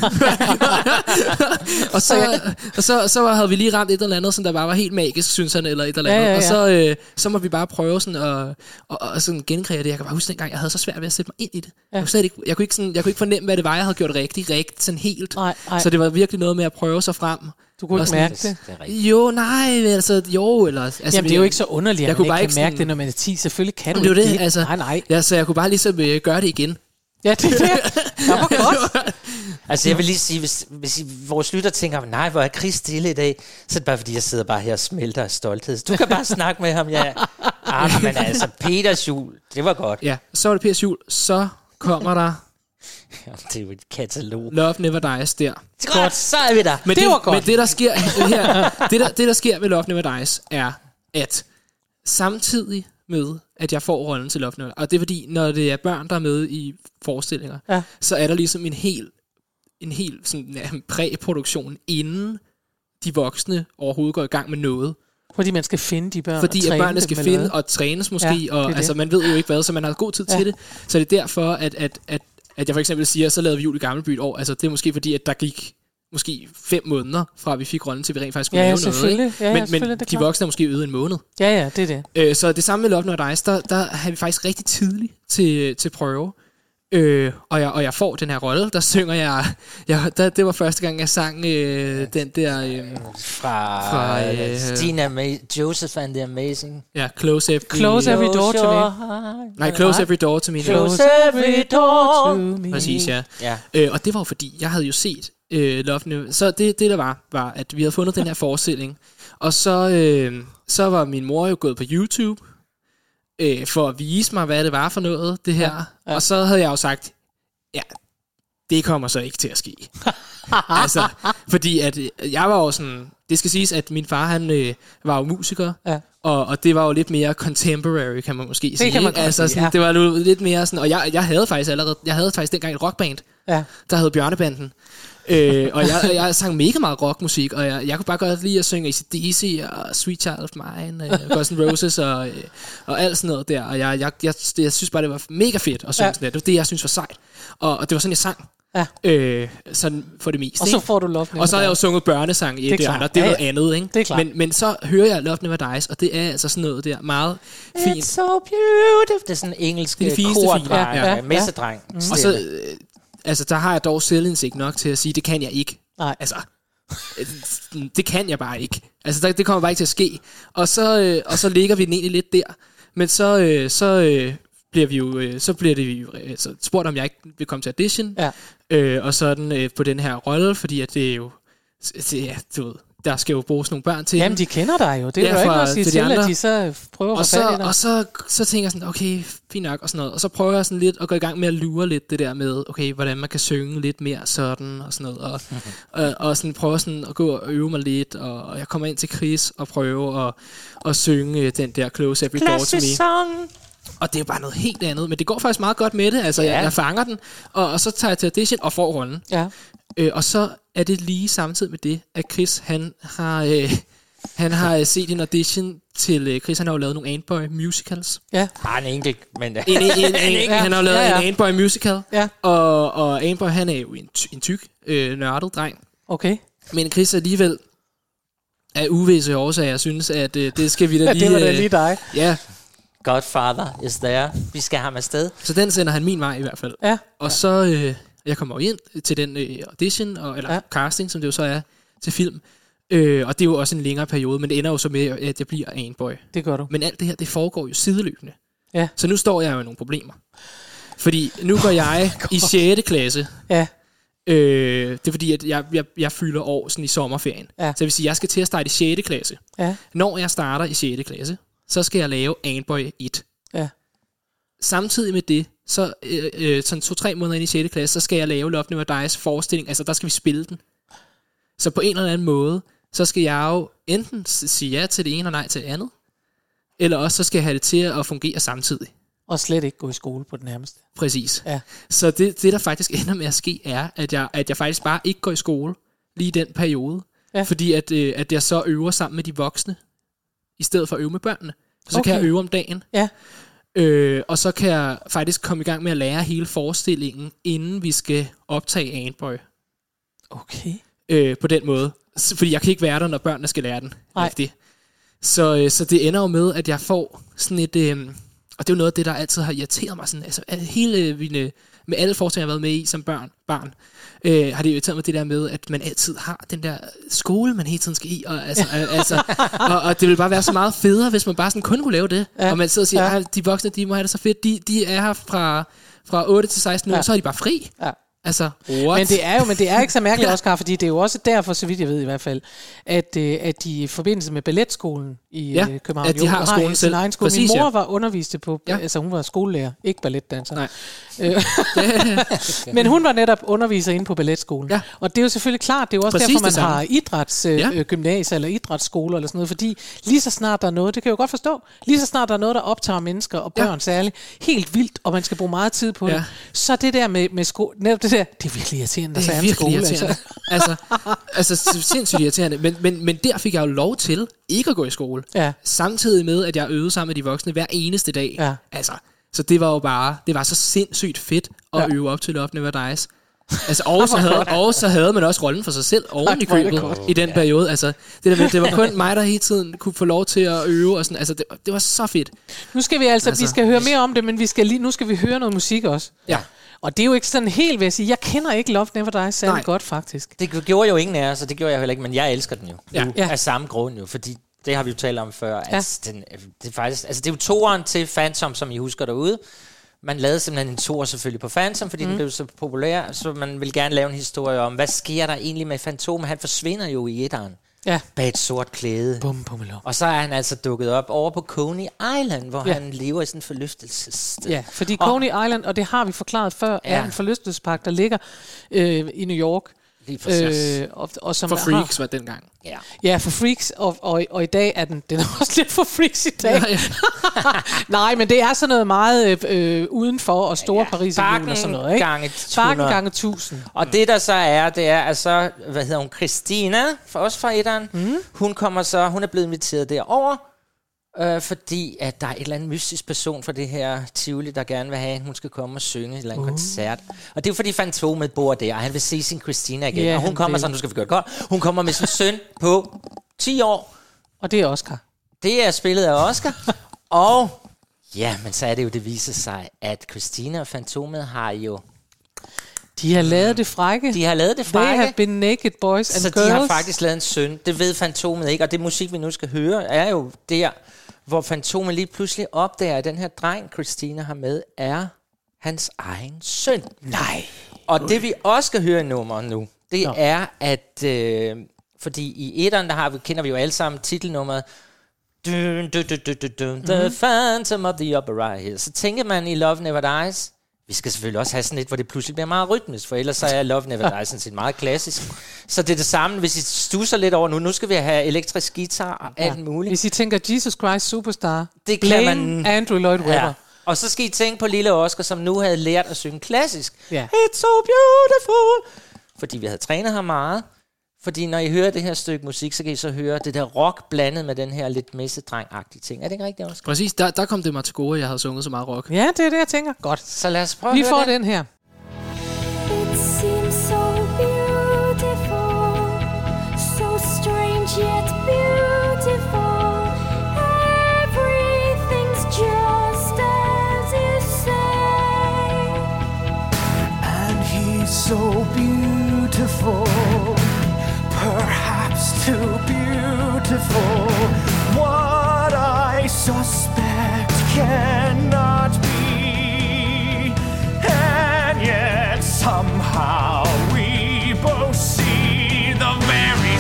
og så, og så, så havde vi lige ramt et eller andet, som der bare var helt magisk, synes han, eller et eller Ja, andet. ja, ja. Og så, øh, så må vi bare prøve sådan at, at, at sådan genkreere det. Jeg kan bare huske dengang, jeg havde så svært ved at sætte mig ind i det. Ja. Jeg, kunne ikke, jeg, kunne ikke sådan, jeg kunne ikke fornemme, hvad det var, jeg havde gjort rigtigt, rigtigt, sådan helt. Nej, nej. Så det var virkelig noget med at prøve sig frem. Du kunne ikke mærke det. Det. Jo, nej, altså, jo, eller... Altså, Jamen, det er jo ikke så underligt, jeg at kunne man bare ikke kan mærke sådan- det, når man er 10. Selvfølgelig kan du det er ikke det, altså. Nej, nej. Ja, så jeg kunne bare ligesom øh, gøre det igen. Ja, det er det. Det var godt. Altså, jeg vil lige sige, hvis, hvis I, vores lytter tænker, nej, hvor er Chris stille i dag, så er det bare, fordi jeg sidder bare her og smelter af stolthed. Du kan bare snakke med ham, ja. Ah, men altså, Peters jul, det var godt. Ja, så var det Pers jul, så kommer der Ja, det er jo et katalog. Love Never Dies der. Godt, så er vi der. Men Det det, var godt. Men det, der sker her, det, der, det, der sker med Love Never Dies, er, at samtidig med, at jeg får rollen til Love Never og det er fordi, når det er børn, der er med i forestillinger, Ja. så er der ligesom en hel, en hel sådan, ja, præproduktion, inden de voksne overhovedet går i gang med noget. Fordi man skal finde de børn Fordi at børnene skal finde hvad? og trænes måske, Ja, det og det. altså, man ved jo ikke hvad, så man har god tid Ja. til det. Så det er derfor, at, at, at, at jeg for eksempel siger, så lavede vi jul i Gammelby et år. Altså det er måske fordi, at der gik måske fem måneder, fra vi fik rollen til, vi rent faktisk skulle Ja, ja, lave noget. selvfølgelig. Ikke? Ja, ja, men selvfølgelig, men de voksne er måske øvet en måned. Ja, ja, det er det. Øh, så det samme med Love Not Dice, der, der har vi faktisk rigtig tidligt til, til prøve. Øh, og, jeg, og jeg får den her rolle, der synger jeg, jeg der, det var første gang, jeg sang øh, den der, øh, Fra, Fra, øh, øh, Stina Ma- Joseph and the Amazing. ja, Close Every, Close Every Door to Me. nej, Close Every Door to Me. Close every door. me. Præcis, ja. Ja. Øh, og det var fordi, jeg havde jo set øh, Love Never... Så det, det der var, var, at vi havde fundet den her forestilling. Og så, øh, så var min mor jo gået på YouTube øh, for at vise mig, hvad det var for noget, det her. Ja, ja. Og så havde jeg jo sagt, ja, det kommer så ikke til at ske. altså, fordi at øh, jeg var jo sådan... Det skal siges, at min far, han øh, var jo musiker, Ja. og, og det var jo lidt mere contemporary, kan man måske sige. kan man altså, sådan, ja. Det var lidt mere sådan... Og jeg, jeg havde faktisk allerede... Jeg havde faktisk dengang et rockband, Ja. der hed Bjørnebanden. Øh, og jeg, jeg sang mega meget rockmusik, og jeg, jeg kunne bare godt lide at synge ACDC og Sweet Child of Mine, øh, Guns N' Roses og, øh, og alt sådan noget der. Og jeg, jeg, jeg, jeg synes bare, det var mega fedt at synge Ja. sådan det. Det var det, jeg synes var sejt. Og, og det var sådan, jeg sang. Ja. Øh, sådan for det meste. Og så får du Love og så har jeg jo sunget børnesang i Det det, andre. Det er Ja, noget andet, ikke? Det er klart. Men, men så hører jeg Love Never Dies, og det er altså sådan noget der meget fint. It's so beautiful. Det er sådan en engelsk Det er kor, ja, Ja, ja, messedreng. Mm. Og så, altså, der har jeg dog selvindsigt nok til at sige, det kan jeg ikke. Nej. Altså, det kan jeg bare ikke. Altså, der, det kommer bare ikke til at ske. Og så, øh, og så ligger vi den egentlig lidt der. Men så, øh, så øh, bliver vi jo, øh, så bliver det vi jo, øh, altså, spurgt, om jeg ikke vil komme til audition. Ja. Øh, og sådan øh, på den her rolle, fordi at det er jo, det, ja, du ved, der skal jo bruges nogle børn til. Jamen, de kender dig jo. Det er Ja, jo ikke noget at sige til de til, at de så prøver og at så, fat i dig. og så, så tænker jeg sådan, okay, fint nok og sådan noget. Og så prøver jeg sådan lidt at gå i gang med at lure lidt det der med, okay, hvordan man kan synge lidt mere sådan og sådan noget. Og, og, og sådan prøver sådan at gå og øve mig lidt. Og, og jeg kommer ind til Chris og prøver at, at synge øh, den der Close Every Door to Me. song. Og det er bare noget helt andet. Men det går faktisk meget godt med det. Altså. Ja. jeg, jeg fanger den. Og, og så tager jeg til audition og får rollen. Ja. Øh, og så er det lige samtidig med det, at Chris, han har, øh, han har øh, set en audition til, øh, Chris han har jo lavet nogle Antboy musicals. Ja. Ah, en enkelt, men... En, en, en, en, Ja, han har lavet ja, ja. en Antboy musical, Ja. og, og Antboy, han er jo en, ty, en tyk, øh, nørdet dreng. Okay. Men Chris alligevel af uvisse årsager synes, at øh, det skal vi da Ja, lige... det var da øh, lige dig. Ja, Godfather is there. Vi skal have ham afsted. så den sender han min vej i hvert fald. Ja. Og så, øh, jeg kommer jo ind til den øh, audition, og, eller Ja. casting, som det jo så er, til film. Øh, og det er jo også en længere periode, men det ender jo så med, at jeg bliver Antboy. Det gør du. Men alt det her, det foregår jo sideløbende. Ja. Så nu står jeg jo i nogle problemer. Fordi nu går jeg i 6. klasse. Ja. Øh, det er fordi, at jeg, jeg, jeg fylder år sådan i sommerferien. Ja. Så det vil sige, at jeg skal til at starte i 6. klasse. Ja. Når jeg starter i 6. klasse, så skal jeg lave Antboy 1. Ja. Samtidig med det, så øh, øh, sådan to-tre måneder ind i 6. klasse, så skal jeg lave Love Never Dies forestilling. Altså, der skal vi spille den. Så på en eller anden måde, så skal jeg jo enten sige ja til det ene og nej til det andet, eller også så skal jeg have det til at fungere samtidig. Og slet ikke gå i skole på den nærmeste. Præcis. Ja. Så det, det, der faktisk ender med at ske, er, at jeg, at jeg faktisk bare ikke går i skole lige i den periode. Ja. Fordi at, øh, at jeg så øver sammen med de voksne, i stedet for at øve med børnene. Så okay. kan jeg øve om dagen. Ja. Øh, og så kan jeg faktisk komme i gang med at lære hele forestillingen, inden vi skal optage Antboy. Okay. Øh, på den måde. Fordi jeg kan ikke være der, når børnene skal lære den. Nej. Rigtig. Så, øh, så det ender jo med, at jeg får sådan et... Øh, og det er jo noget af det, der altid har irriteret mig. Sådan, altså, hele mine, med alle forestillinger, jeg har været med i som børn, barn, øh, har det irriteret mig det der med, at man altid har den der skole, man hele tiden skal i. Og, altså, øh, altså, og, og det ville bare være så meget federe, hvis man bare sådan kun kunne lave det. Ja. Og man sidder og siger, Ja. de voksne, de må have det så fedt. De, de er her fra, fra 8 til 16 år, Ja. ja. så er de bare fri. Ja. Altså, what? Men det er jo, men det er ikke så mærkeligt, Oscar, fordi det er jo også derfor, så vidt jeg ved i hvert fald, at, øh, at de i forbindelse med balletskolen i Ja, ja, København, at de har jo skolen sin selv. egen skole. Præcis, Min mor ja. var underviste på, Ja. ja. altså hun var skolelærer, ikke balletdanser. Nej. Øh, men hun var netop underviser inde på balletskolen. Ja. Og det er jo selvfølgelig klart, det er jo også Præcis derfor, man har idrætsgymnasier Ja. øh, øh, gymnasier eller idrætsskoler eller sådan noget, fordi lige så snart der er noget, det kan jeg jo godt forstå, lige så snart der er noget, der optager mennesker og Ja. børn særligt, helt vildt, og man skal bruge meget tid på Ja. det, så det der med, med sko- netop det der, det er virkelig irriterende, der er virkelig skole. irriterende. Altså, altså sindssygt irriterende. Men, men, men der fik jeg jo lov til ikke at gå i skole. Ja. Samtidig med, at jeg øvede sammen med de voksne hver eneste dag. Ja. Altså, så det var jo bare, det var så sindssygt fedt at Ja. øve op til Love Never Dies. Altså, og, så havde, og så havde man også rollen for sig selv oven i købet i den periode. Altså, det, der med, det var kun mig, der hele tiden kunne få lov til at øve. Og sådan. Altså, det, det var så fedt. Nu skal vi altså, Altså, vi skal høre mere om det, men vi skal lige, nu skal vi høre noget musik også. Ja. Og det er jo ikke sådan helt, vil jeg sige, jeg kender ikke Love Never Dies særlig Nej. godt faktisk. Det gjorde jo ingen af os, og det gjorde jeg heller ikke, men jeg elsker den jo. Ja. Nu, Ja. Af samme grund jo, fordi det har vi jo talt om før. At Ja. den, det, er faktisk, altså det er jo toeren til Phantom, som I husker derude. Man lavede simpelthen en toer selvfølgelig på Phantom, fordi mm. den blev så populær, så man vil gerne lave en historie om, hvad sker der egentlig med Phantom? Han forsvinder jo i etteren Ja. bag et sort klæde. Bum, bum, lum. Og så er han altså dukket op over på Coney Island, hvor Ja. han lever i sådan en forlystelsessted. Ja, fordi Og- Coney Island, og det har vi forklaret før, ja. er en forlystelsespark, der ligger øh, i New York. Lige præcis. Øh, og, og som For har- freaks var dengang. Ja. Ja, for freaks, og, og, og i dag er den, den er også lidt for freaks i dag. Ja, ja. Nej, men det er sådan noget meget øh, udenfor og store ja, Ja. Paris og sådan noget, ikke? gange Bakken 100. gange 1000. Og det der så er, det er, at så, hvad hedder hun, Christina, for os fra etteren, mm. hun kommer så, hun er blevet inviteret derover, øh, fordi at der er et eller andet mystisk person fra det her Tivoli, der gerne vil have, at hun skal komme og synge en eller anden uh. koncert. Og det er jo fordi Fantomet bor der, og han vil se sin Christina igen. Ja, og hun kommer vil. så, nu skal vi gøre det godt, hun kommer med sin søn på 10 år. Og det er Oscar. Det er spillet af Oscar. og ja, men så er det jo, det viser sig, at Christina og Fantomet har jo, De har lavet det frække. de har lavet det They frække. have been naked boys and Så girls. de har faktisk lavet en søn. Det ved Fantomet ikke, og det musik, vi nu skal høre, er jo der, hvor Fantomet lige pludselig opdager, at den her dreng, Christina har med, er hans egen søn. Nej. Og det vi også skal høre i nummeret nu, det Nå. er, at... Øh, fordi i etteren, der har vi, kender vi jo alle sammen titelnummeret, dun, dun, dun, dun, dun, dun, The Phantom of the Opera Hill. Så tænker man i Love Never Dies, vi skal selvfølgelig også have sådan et, hvor det pludselig bliver meget rytmisk, for ellers så er Love Never Dies sådan set meget klassisk. Så det er det samme, hvis I stusser lidt over nu. Nu skal vi have elektrisk guitar og alt muligt. Hvis I tænker Jesus Christ Superstar, Det kan man- Andrew Lloyd Webber. Ja. Og så skal I tænke på lille Oscar, som nu havde lært at synge klassisk. Ja. It's so beautiful. Fordi vi havde trænet ham meget. Fordi når I hører det her stykke musik, så kan I så høre det der rock blandet med den her lidt messedreng-agtige ting. Er det ikke rigtigt, Oscar? Præcis, der, der kom det mig til gode, at jeg havde sunget så meget rock. Ja, det er det, jeg tænker. Godt. Så lad os prøve Vi at får høre det. den her. It seems so beautiful, so strange yet beautiful. Everything's just as you say. And he's so beautiful, too beautiful. What I suspect cannot be, and yet somehow we both see the very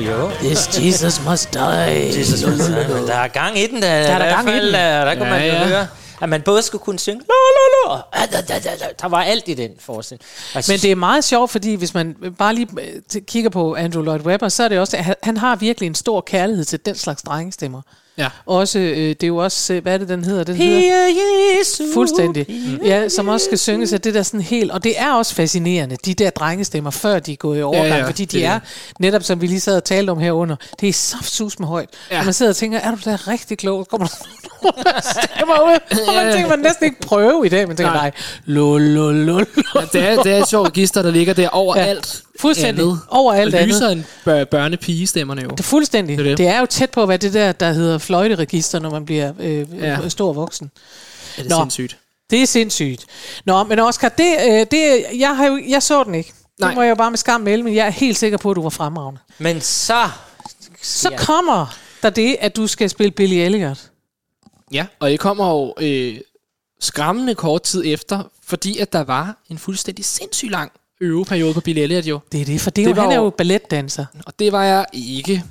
Jo, jo. This Jesus must die. Jesus, men der er gang i den, der, der er der gang i den. Der, der kunne Ja, man jo ja. høre, at man både skulle kunne synge, la, la, la, da, da, da, da. der var alt i den forestilling. Altså, Men det er meget sjovt, fordi hvis man bare lige øh, kigger på Andrew Lloyd Webber, så er det også, at han- han har virkelig en stor kærlighed til den slags drengestemmer. Ja. Også, øh, det er jo også, øh, hvad er det, den hedder? Den hedder Jesus. fuldstændig. Ja, som også skal synges af det der sådan helt, og det er også fascinerende, de der drengestemmer, før de er gået i overgang, ja, fordi de det er netop som vi lige sad og talte om herunder, det er saftsus med højt. Ja. Ja. Og man sidder og tænker, er du da rigtig klog? Så kommer der stemmer ud, og man tænker, man næsten ikke prøve i dag, man tænker, nej, Nej. lul, lul, lul. Ja, det, er, det er et sjovt register, der ligger der overalt. Fuldstændig. andet. Overalt og andet. lyser en bør- børnepigestemerne jo. Det er fuldstændig. Det er, er det. det. er jo tæt på at være det der, der hedder fløjteregister, når man bliver øh, ja. Ja. stor voksen. Er det Nå. sindssygt? Det er sindssygt. Nå, men Oscar, det, øh, det, jeg, har jo, jeg så den ikke. Nej. Nej. Det må jeg jo bare med skam melde, men jeg er helt sikker på, at du var fremragende. Men så... Så Ja. kommer der det, at du skal spille Billy Elliot. Ja, og det kommer jo øh, skræmmende kort tid efter, fordi at der var en fuldstændig sindssygt lang øveperiode på Billy Elliot jo. Det er det, for det Det jo, var han er jo- balletdanser. Og det var jeg ikke.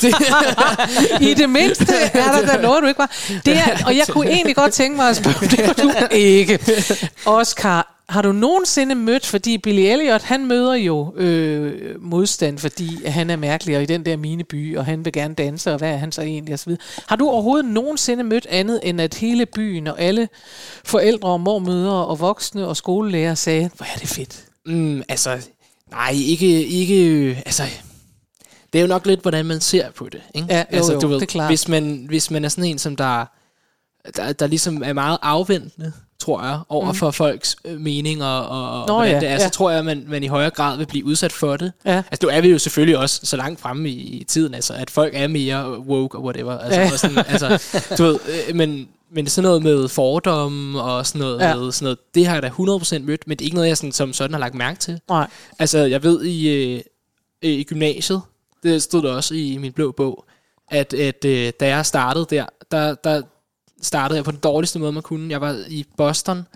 I det mindste er der da noget, du ikke var. Det er, og jeg kunne egentlig godt tænke mig at spørge, det var du ikke. Oscar, har du nogensinde mødt, fordi Billy Elliot, han møder jo øh, modstand, fordi han er mærkelig, og i den der mine by, og han vil gerne danse, og hvad er han så egentlig, videre. Har du overhovedet nogensinde mødt andet, end at hele byen, og alle forældre og mormødre, og voksne og skolelærer sagde, hvor er det fedt. Mm, altså, nej, ikke, ikke, altså, det er jo nok lidt, hvordan man ser på det. Ikke? Ja, jo, altså, jo, det er klart. Hvis man, hvis man er sådan en, som der, der, der ligesom er meget afventende, tror jeg, over for folks øh, meninger og, og Nå hvordan ja, det er, ja. så tror jeg, at man, man i højere grad vil blive udsat for det. Ja. Altså, nu er vi jo selvfølgelig også så langt fremme i, i tiden, altså, at folk er mere woke og whatever. Altså, Ja. og sådan, altså, du ved, øh, men, men sådan noget med fordomme og sådan noget, Ja. med sådan noget, det har jeg da 100% mødt, men det er ikke noget, jeg sådan, som sådan har lagt mærke til. Nej. Altså, jeg ved i, øh, øh, i gymnasiet, det stod der også i min blå bog, at, at øh, da jeg startede der, der, der startede jeg på den dårligste måde, man kunne. Jeg var i Boston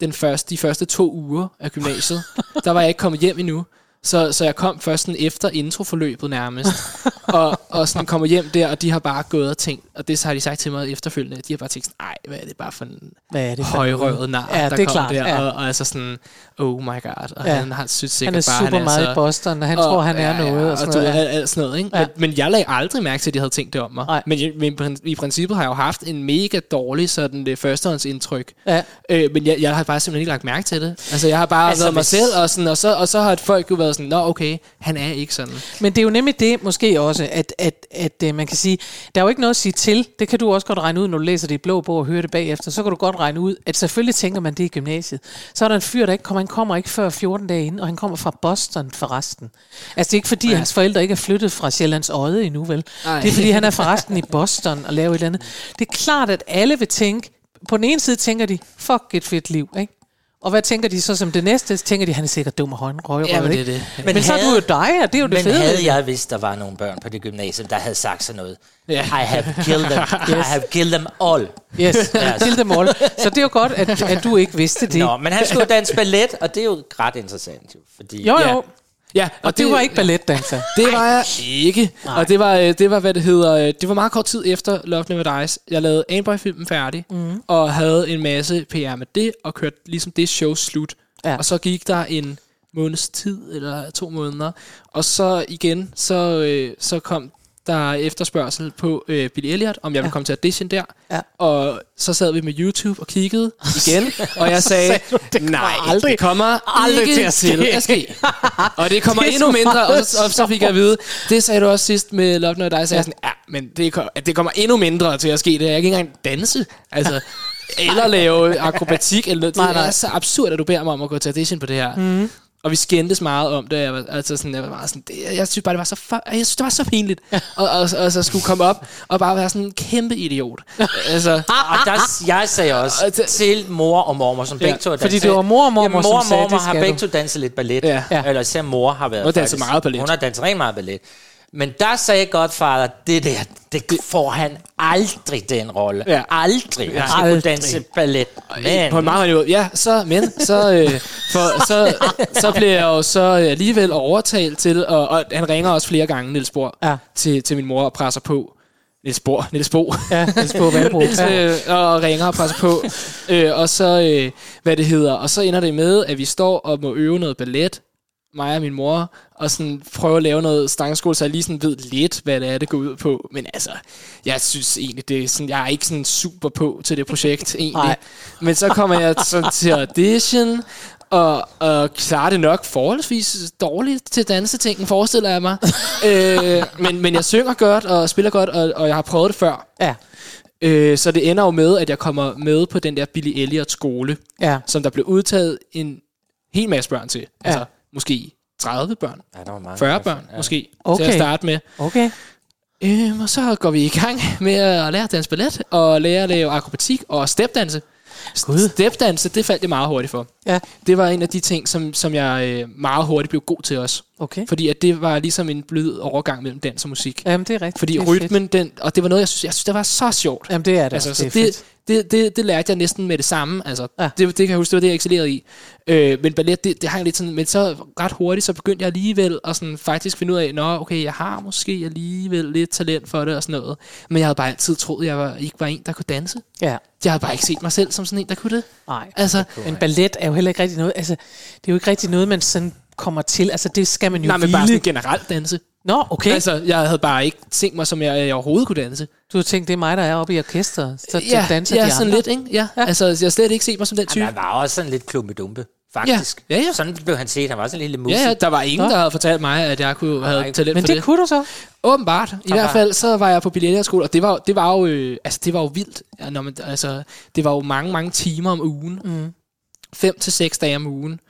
den første, de første to uger af gymnasiet. der var jeg ikke kommet hjem endnu. Så, så jeg kom først sådan efter introforløbet nærmest. og, og sådan kommer hjem der, og de har bare gået og tænkt, og det så har de sagt til mig efterfølgende, de har bare tænkt, nej, hvad er det bare for en Hvad er det højrøvet nar, Ja, der det er kom klart, der, ja. og, og altså sådan, oh my god, og Ja. han har synes Han er sikkert bare, super han er meget så, i Boston, og han tror, han er noget. Og sådan du, noget. alt, alt sådan noget, ikke? Ja. Ja. Men, men jeg lagde aldrig mærke til, at de havde tænkt det om mig. Nej. Men, jeg, men i princippet har jeg jo haft en mega dårlig sådan det førstehåndsindtryk. Ja. Øh, men jeg, jeg har bare simpelthen ikke lagt mærke til det. Altså, jeg har bare Altså, været mig selv, og, sådan, og, så, og så har folk jo været sådan, nå okay, han er ikke sådan. Men det er jo nemlig det måske også, at, at, at, at man kan sige, der er jo ikke noget at sige til. Det kan du også godt regne ud, når du læser det i blå bog og hører det bagefter. Så kan du godt regne ud, at selvfølgelig tænker man det i gymnasiet. Så er der en fyr, der ikke kommer. Han kommer ikke før 14 dage inden, og han kommer fra Boston forresten. Altså det er ikke fordi, ja. hans forældre ikke er flyttet fra Sjællands Odde endnu, vel? Nej. Det er fordi, han er forresten i Boston og laver et eller andet. Det er klart, at alle vil tænke, på den ene side tænker de, fuck et fedt liv, ikke? Og hvad tænker de så som det næste? Så tænker de, han er sikkert dum og højrøget, Ja, men det ikke? er det. Men, men så er du jo dig, og det er jo det Men fede. ved havde jeg vidst, der var nogle børn på det gymnasium, der havde sagt sådan noget. Ja. I have killed them. I have killed them all. Yes, til dem all. Så det er jo godt, at, at du ikke vidste det. Nå, men han skulle danse ballet, og det er jo ret interessant. Jo, fordi, Jo, jo. Ja. Ja, Og det var ikke balletdanser. Det var jeg ikke. Nej. Og det var, øh, det var, hvad det hedder, øh, det var meget kort tid efter Love Never Dies. Jeg lavede Amboy-filmen færdig, mm. og havde en masse PR med det, og kørte ligesom det show slut. Ja. Og så gik der en måneds tid, eller to måneder, og så igen, så, øh, så kom der efterspørgsel på øh, Billy Elliot, om jeg Ja. komme til audition der. Ja. Og så sad vi med YouTube og kiggede igen, og jeg sagde, nej, aldrig- det kommer aldrig ikke til at ske." til at ske. Og det kommer Det er endnu mindre, og så, og så fik jeg at vide, det sagde du også sidst med Love Når Dig, så ja. jeg sådan, ja, men det, kom- det kommer endnu mindre til at ske, det er, jeg ikke engang danse, altså, eller lave akrobatik, eller noget. det Nej, nej. er så absurd, at du beder mig om at gå til audition på det her. Mm. Og vi skændtes meget om det. Jeg, var, altså sådan, jeg var meget sådan, det, jeg synes bare, det var så, for, jeg synes, det var så pinligt. og, og, og, så skulle komme op og bare være sådan en kæmpe idiot. altså, Og der, jeg sagde også Og til mor og mormor, som begge to er fordi danset- det var mor og mormor, ja, mor og sagde, mormor det har begge to danset lidt ballet. Ja. Ja. Eller især mor har været Hun har danset meget ballet. Hun har danset rigtig meget ballet. Men der sagde Godfather, det der, det får han aldrig den rolle. Ja. Aldrig. Han skal kunne Aldrig. danse ballet. Men, På en meget niveau. Ja, så, men, så, øh, for, så, så bliver jeg jo så øh, alligevel overtalt til, og, og han ringer også flere gange, Niels Bohr, Ja. til, til min mor og presser på. Niels Bohr, Niels Bo. Ja, er på Valbro. Ja. øh, og ringer og presser på. øh, og så, øh, hvad det hedder, og så ender det med, at vi står og må øve noget ballet, mig og min mor, og sådan prøve at lave noget stangskole, så jeg lige sådan ved lidt, hvad det er, det går ud på. Men altså, jeg synes egentlig, det er sådan, jeg er ikke sådan super på til det projekt, egentlig. Nej. Men så kommer jeg så til audition, og, og klarer det nok forholdsvis dårligt til dansetingen, forestiller jeg mig. øh, men, men jeg synger godt, og spiller godt, og, og jeg har prøvet det før. Ja. Øh, så det ender jo med, at jeg kommer med på den der Billy Elliot skole, Ja. som der blev udtaget en hel masse børn til. Ja. Altså måske 30 børn, Ja, der var mange 40 i hvert fald. børn måske, til Okay. at starte med. Okay. Øhm, og så går vi i gang med at lære at danse ballet, og lære at lave akrobatik og stepdanse. Stepdanse, det faldt jeg meget hurtigt for. Ja. Det var en af de ting, som, som jeg øh, meget hurtigt blev god til også. Okay. Fordi at det var ligesom en blød overgang mellem dans og musik. Jamen, det er rigtigt. Fordi det er fedt. rytmen, den, og det var noget, jeg synes, jeg synes, det var så sjovt. Jamen, det er det. Altså, så det er det, det, det, det lærte jeg næsten med det samme. Altså, Ja. det, det kan jeg huske, det var det, jeg excellerede i. Øh, men ballet, det, det hang lidt sådan, men så ret hurtigt, så begyndte jeg alligevel at sådan faktisk finde ud af, nå, okay, jeg har måske alligevel lidt talent for det og sådan noget. Men jeg havde bare altid troet, at jeg var, ikke var en, der kunne danse. Ja. Jeg havde bare ikke set mig selv som sådan en, der kunne det. Nej. Altså, Men ballet er jo heller ikke rigtig noget, altså, det er jo ikke rigtig noget, man sådan kommer til. Altså, det skal man jo nej, men bare sådan generelt danse. Nå, okay. Altså, jeg havde bare ikke tænkt mig, som jeg, jeg overhovedet kunne danse. Du har tænkt, det er mig, der er oppe i orkestret, så, ja, danser ja de sådan andre. lidt, ikke? Ja. ja. Altså, jeg har slet ikke set mig som den type. Han var også sådan lidt klumpedumpe, faktisk. Ja, ja, ja. Sådan blev han set. Han var sådan en lille mus. Ja, ja, der var ingen, der havde fortalt mig, at jeg kunne have talent Men for det, det. kunne du så. Åbenbart. I hvert fald så var jeg på billetterskole, og det var, det var jo, øh, altså, det var jo vildt. Ja, når man, altså, det var jo mange, mange timer om ugen. Mm. Fem til seks dage om ugen.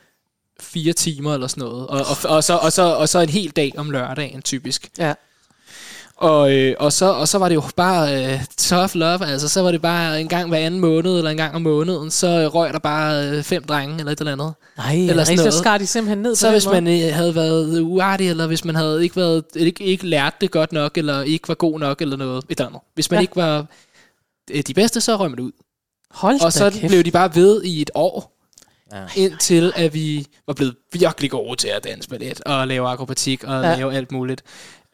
Fire timer eller sådan noget. Og, og, og, så, og, så, og så en hel dag om lørdagen, typisk. Ja. Og, øh, og, så, og så var det jo bare øh, tough love, altså så var det bare en gang hver anden måned, eller en gang om måneden, så øh, røg der bare øh, fem drenge, eller et eller andet. Nej, Eller sådan så noget. skar de simpelthen ned Så hvis man øh, havde været uartig, eller hvis man havde ikke, været, ikke, ikke lært det godt nok, eller ikke var god nok, eller noget, et eller andet. Hvis man Ja. ikke var øh, de bedste, så røg man ud. Hold Og så kæft. blev de bare ved i et år, Ja. indtil at vi var blevet virkelig gode til at danse ballet, og lave akrobatik, og Ja. lave alt muligt.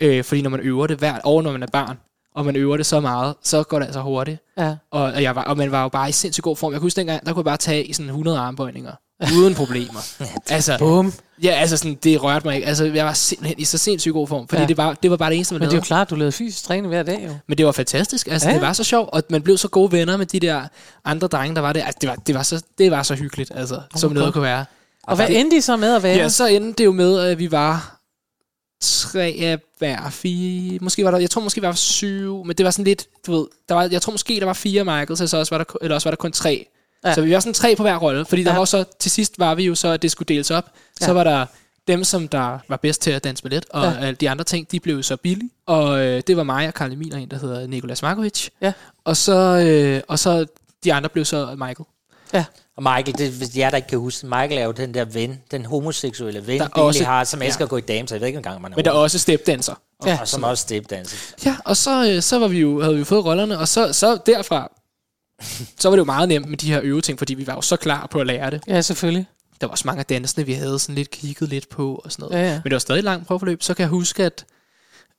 Øh, fordi når man øver det hvert år, når man er barn, og man øver det så meget, så går det altså hurtigt. Ja. Og, og, jeg var, og man var jo bare i sindssygt god form. Jeg kunne huske dengang, der kunne jeg bare tage i sådan 100 armbøjninger. Uden problemer. altså, Bum. Ja, altså sådan, det rørte mig ikke. Altså, jeg var simpelthen i så sindssygt god form, fordi Ja. det, var, det var bare det eneste, man Men det er jo klart, du lavede fysisk træning hver dag jo. Men det var fantastisk. Altså, Ja. det var så sjovt, og man blev så gode venner med de der andre drenge, der var der. Altså, det var, det var, så, det var så hyggeligt, altså, oh som noget kunne være. Og hvad endte I så med at være? Ja, så endte det jo med, at vi var tre af hver fire. Måske var der, jeg tror måske var der syv, men det var sådan lidt, du ved, der var, jeg tror måske der var fire Michaels, og så også var der, eller også var der kun tre. Ja. Ja. Så vi var sådan tre på hver rolle, fordi der Ja. var så, til sidst var vi jo så, at det skulle deles op. Så Ja. var der dem, som der var bedst til at danse ballet, og Ja. ja. alle de andre ting, de blev så billige. Og øh, det var mig og Karl Emil og en, der hedder Nikolas Markovic. Ja. Og så, øh, og så de andre blev så Michael. Og Michael, det, hvis jer, der ikke kan huske, Michael er jo den der ven, den homoseksuelle ven, Der også- har, som ja. elsker at gå i damer, jeg ved ikke engang, man er Men der er også stepdanser. og, Ja. og som også stepdanser. Ja, og så, øh, så var vi jo, havde vi jo fået rollerne, og så, så derfra, så var det jo meget nemt med de her øveting, fordi vi var jo så klar på at lære det. Ja, selvfølgelig. Der var også mange af dansene, vi havde sådan lidt kigget lidt på og sådan noget. Ja, ja. Men det var stadig et langt prøveforløb. Så kan jeg huske, at,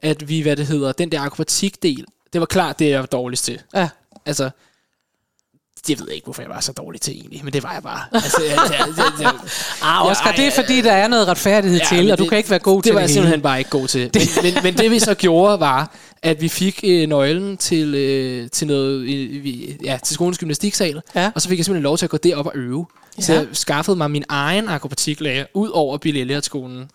at vi, hvad det hedder, den der akrobatikdel, det var klart det, jeg var dårligst til. Ja. Altså, jeg ved ikke, hvorfor jeg var så dårlig til egentlig, men det var jeg bare. Altså, jeg, jeg, jeg, jeg, Ah, Oscar, Ja, det er fordi, der er noget retfærdighed Ja, til, og du det- kan ikke være god det til var det jeg hele. simpelthen bare ikke god til. Men, men, men det vi så gjorde var, at vi fik øh, nøglen til, øh, til noget, øh, vi, ja, til skolens gymnastiksal, Ja. og så fik jeg simpelthen lov til at gå derop og øve. Ja. Så jeg skaffede mig min egen akrobatiklærer ud over Bill Elliot-skolen,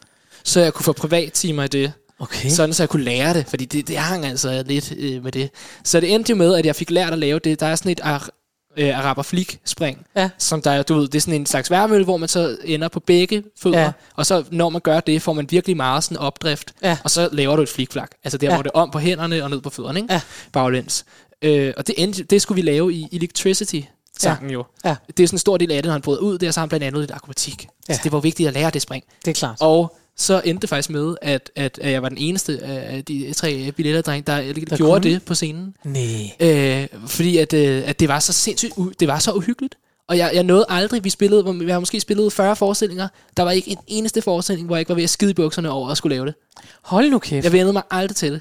så jeg kunne få privattimer i det. Okay. Sådan, så jeg kunne lære det, fordi det, det hang altså lidt øh, med det. Så det endte jo med, at jeg fik lært at lave det. Der er sådan et ar, øh, araber flik spring, Ja. som der er, du ved, det er sådan en slags værmølle, hvor man så ender på begge fødder, Ja. ja. og så når man gør det, får man virkelig meget sådan opdrift, Ja. og så laver du et flikflak. Altså der, Ja. ja. hvor det er om på hænderne og ned på fødderne, ikke? Ja. Baglæns. Øh, og det, endte, det skulle vi lave i Electricity, sangen jo. Ja. Det er sådan en stor del af det, når han bryder ud, det er så han blandt andet lidt akrobatik. Ja. Ja. Så det var vigtigt at lære det spring. Det er klart. Og så endte det faktisk med, at, at, at jeg var den eneste af de tre billetterdrenge, der, der gjorde kunne? det på scenen. Nej. Øh, fordi at, øh, at det var så sindssygt, det var så uhyggeligt. Og jeg, jeg nåede aldrig, vi spillede, vi har måske spillet 40 forestillinger, der var ikke en eneste forestilling, hvor jeg ikke var ved at skide i bukserne over at skulle lave det. Hold nu kæft. Jeg vendte mig aldrig til det.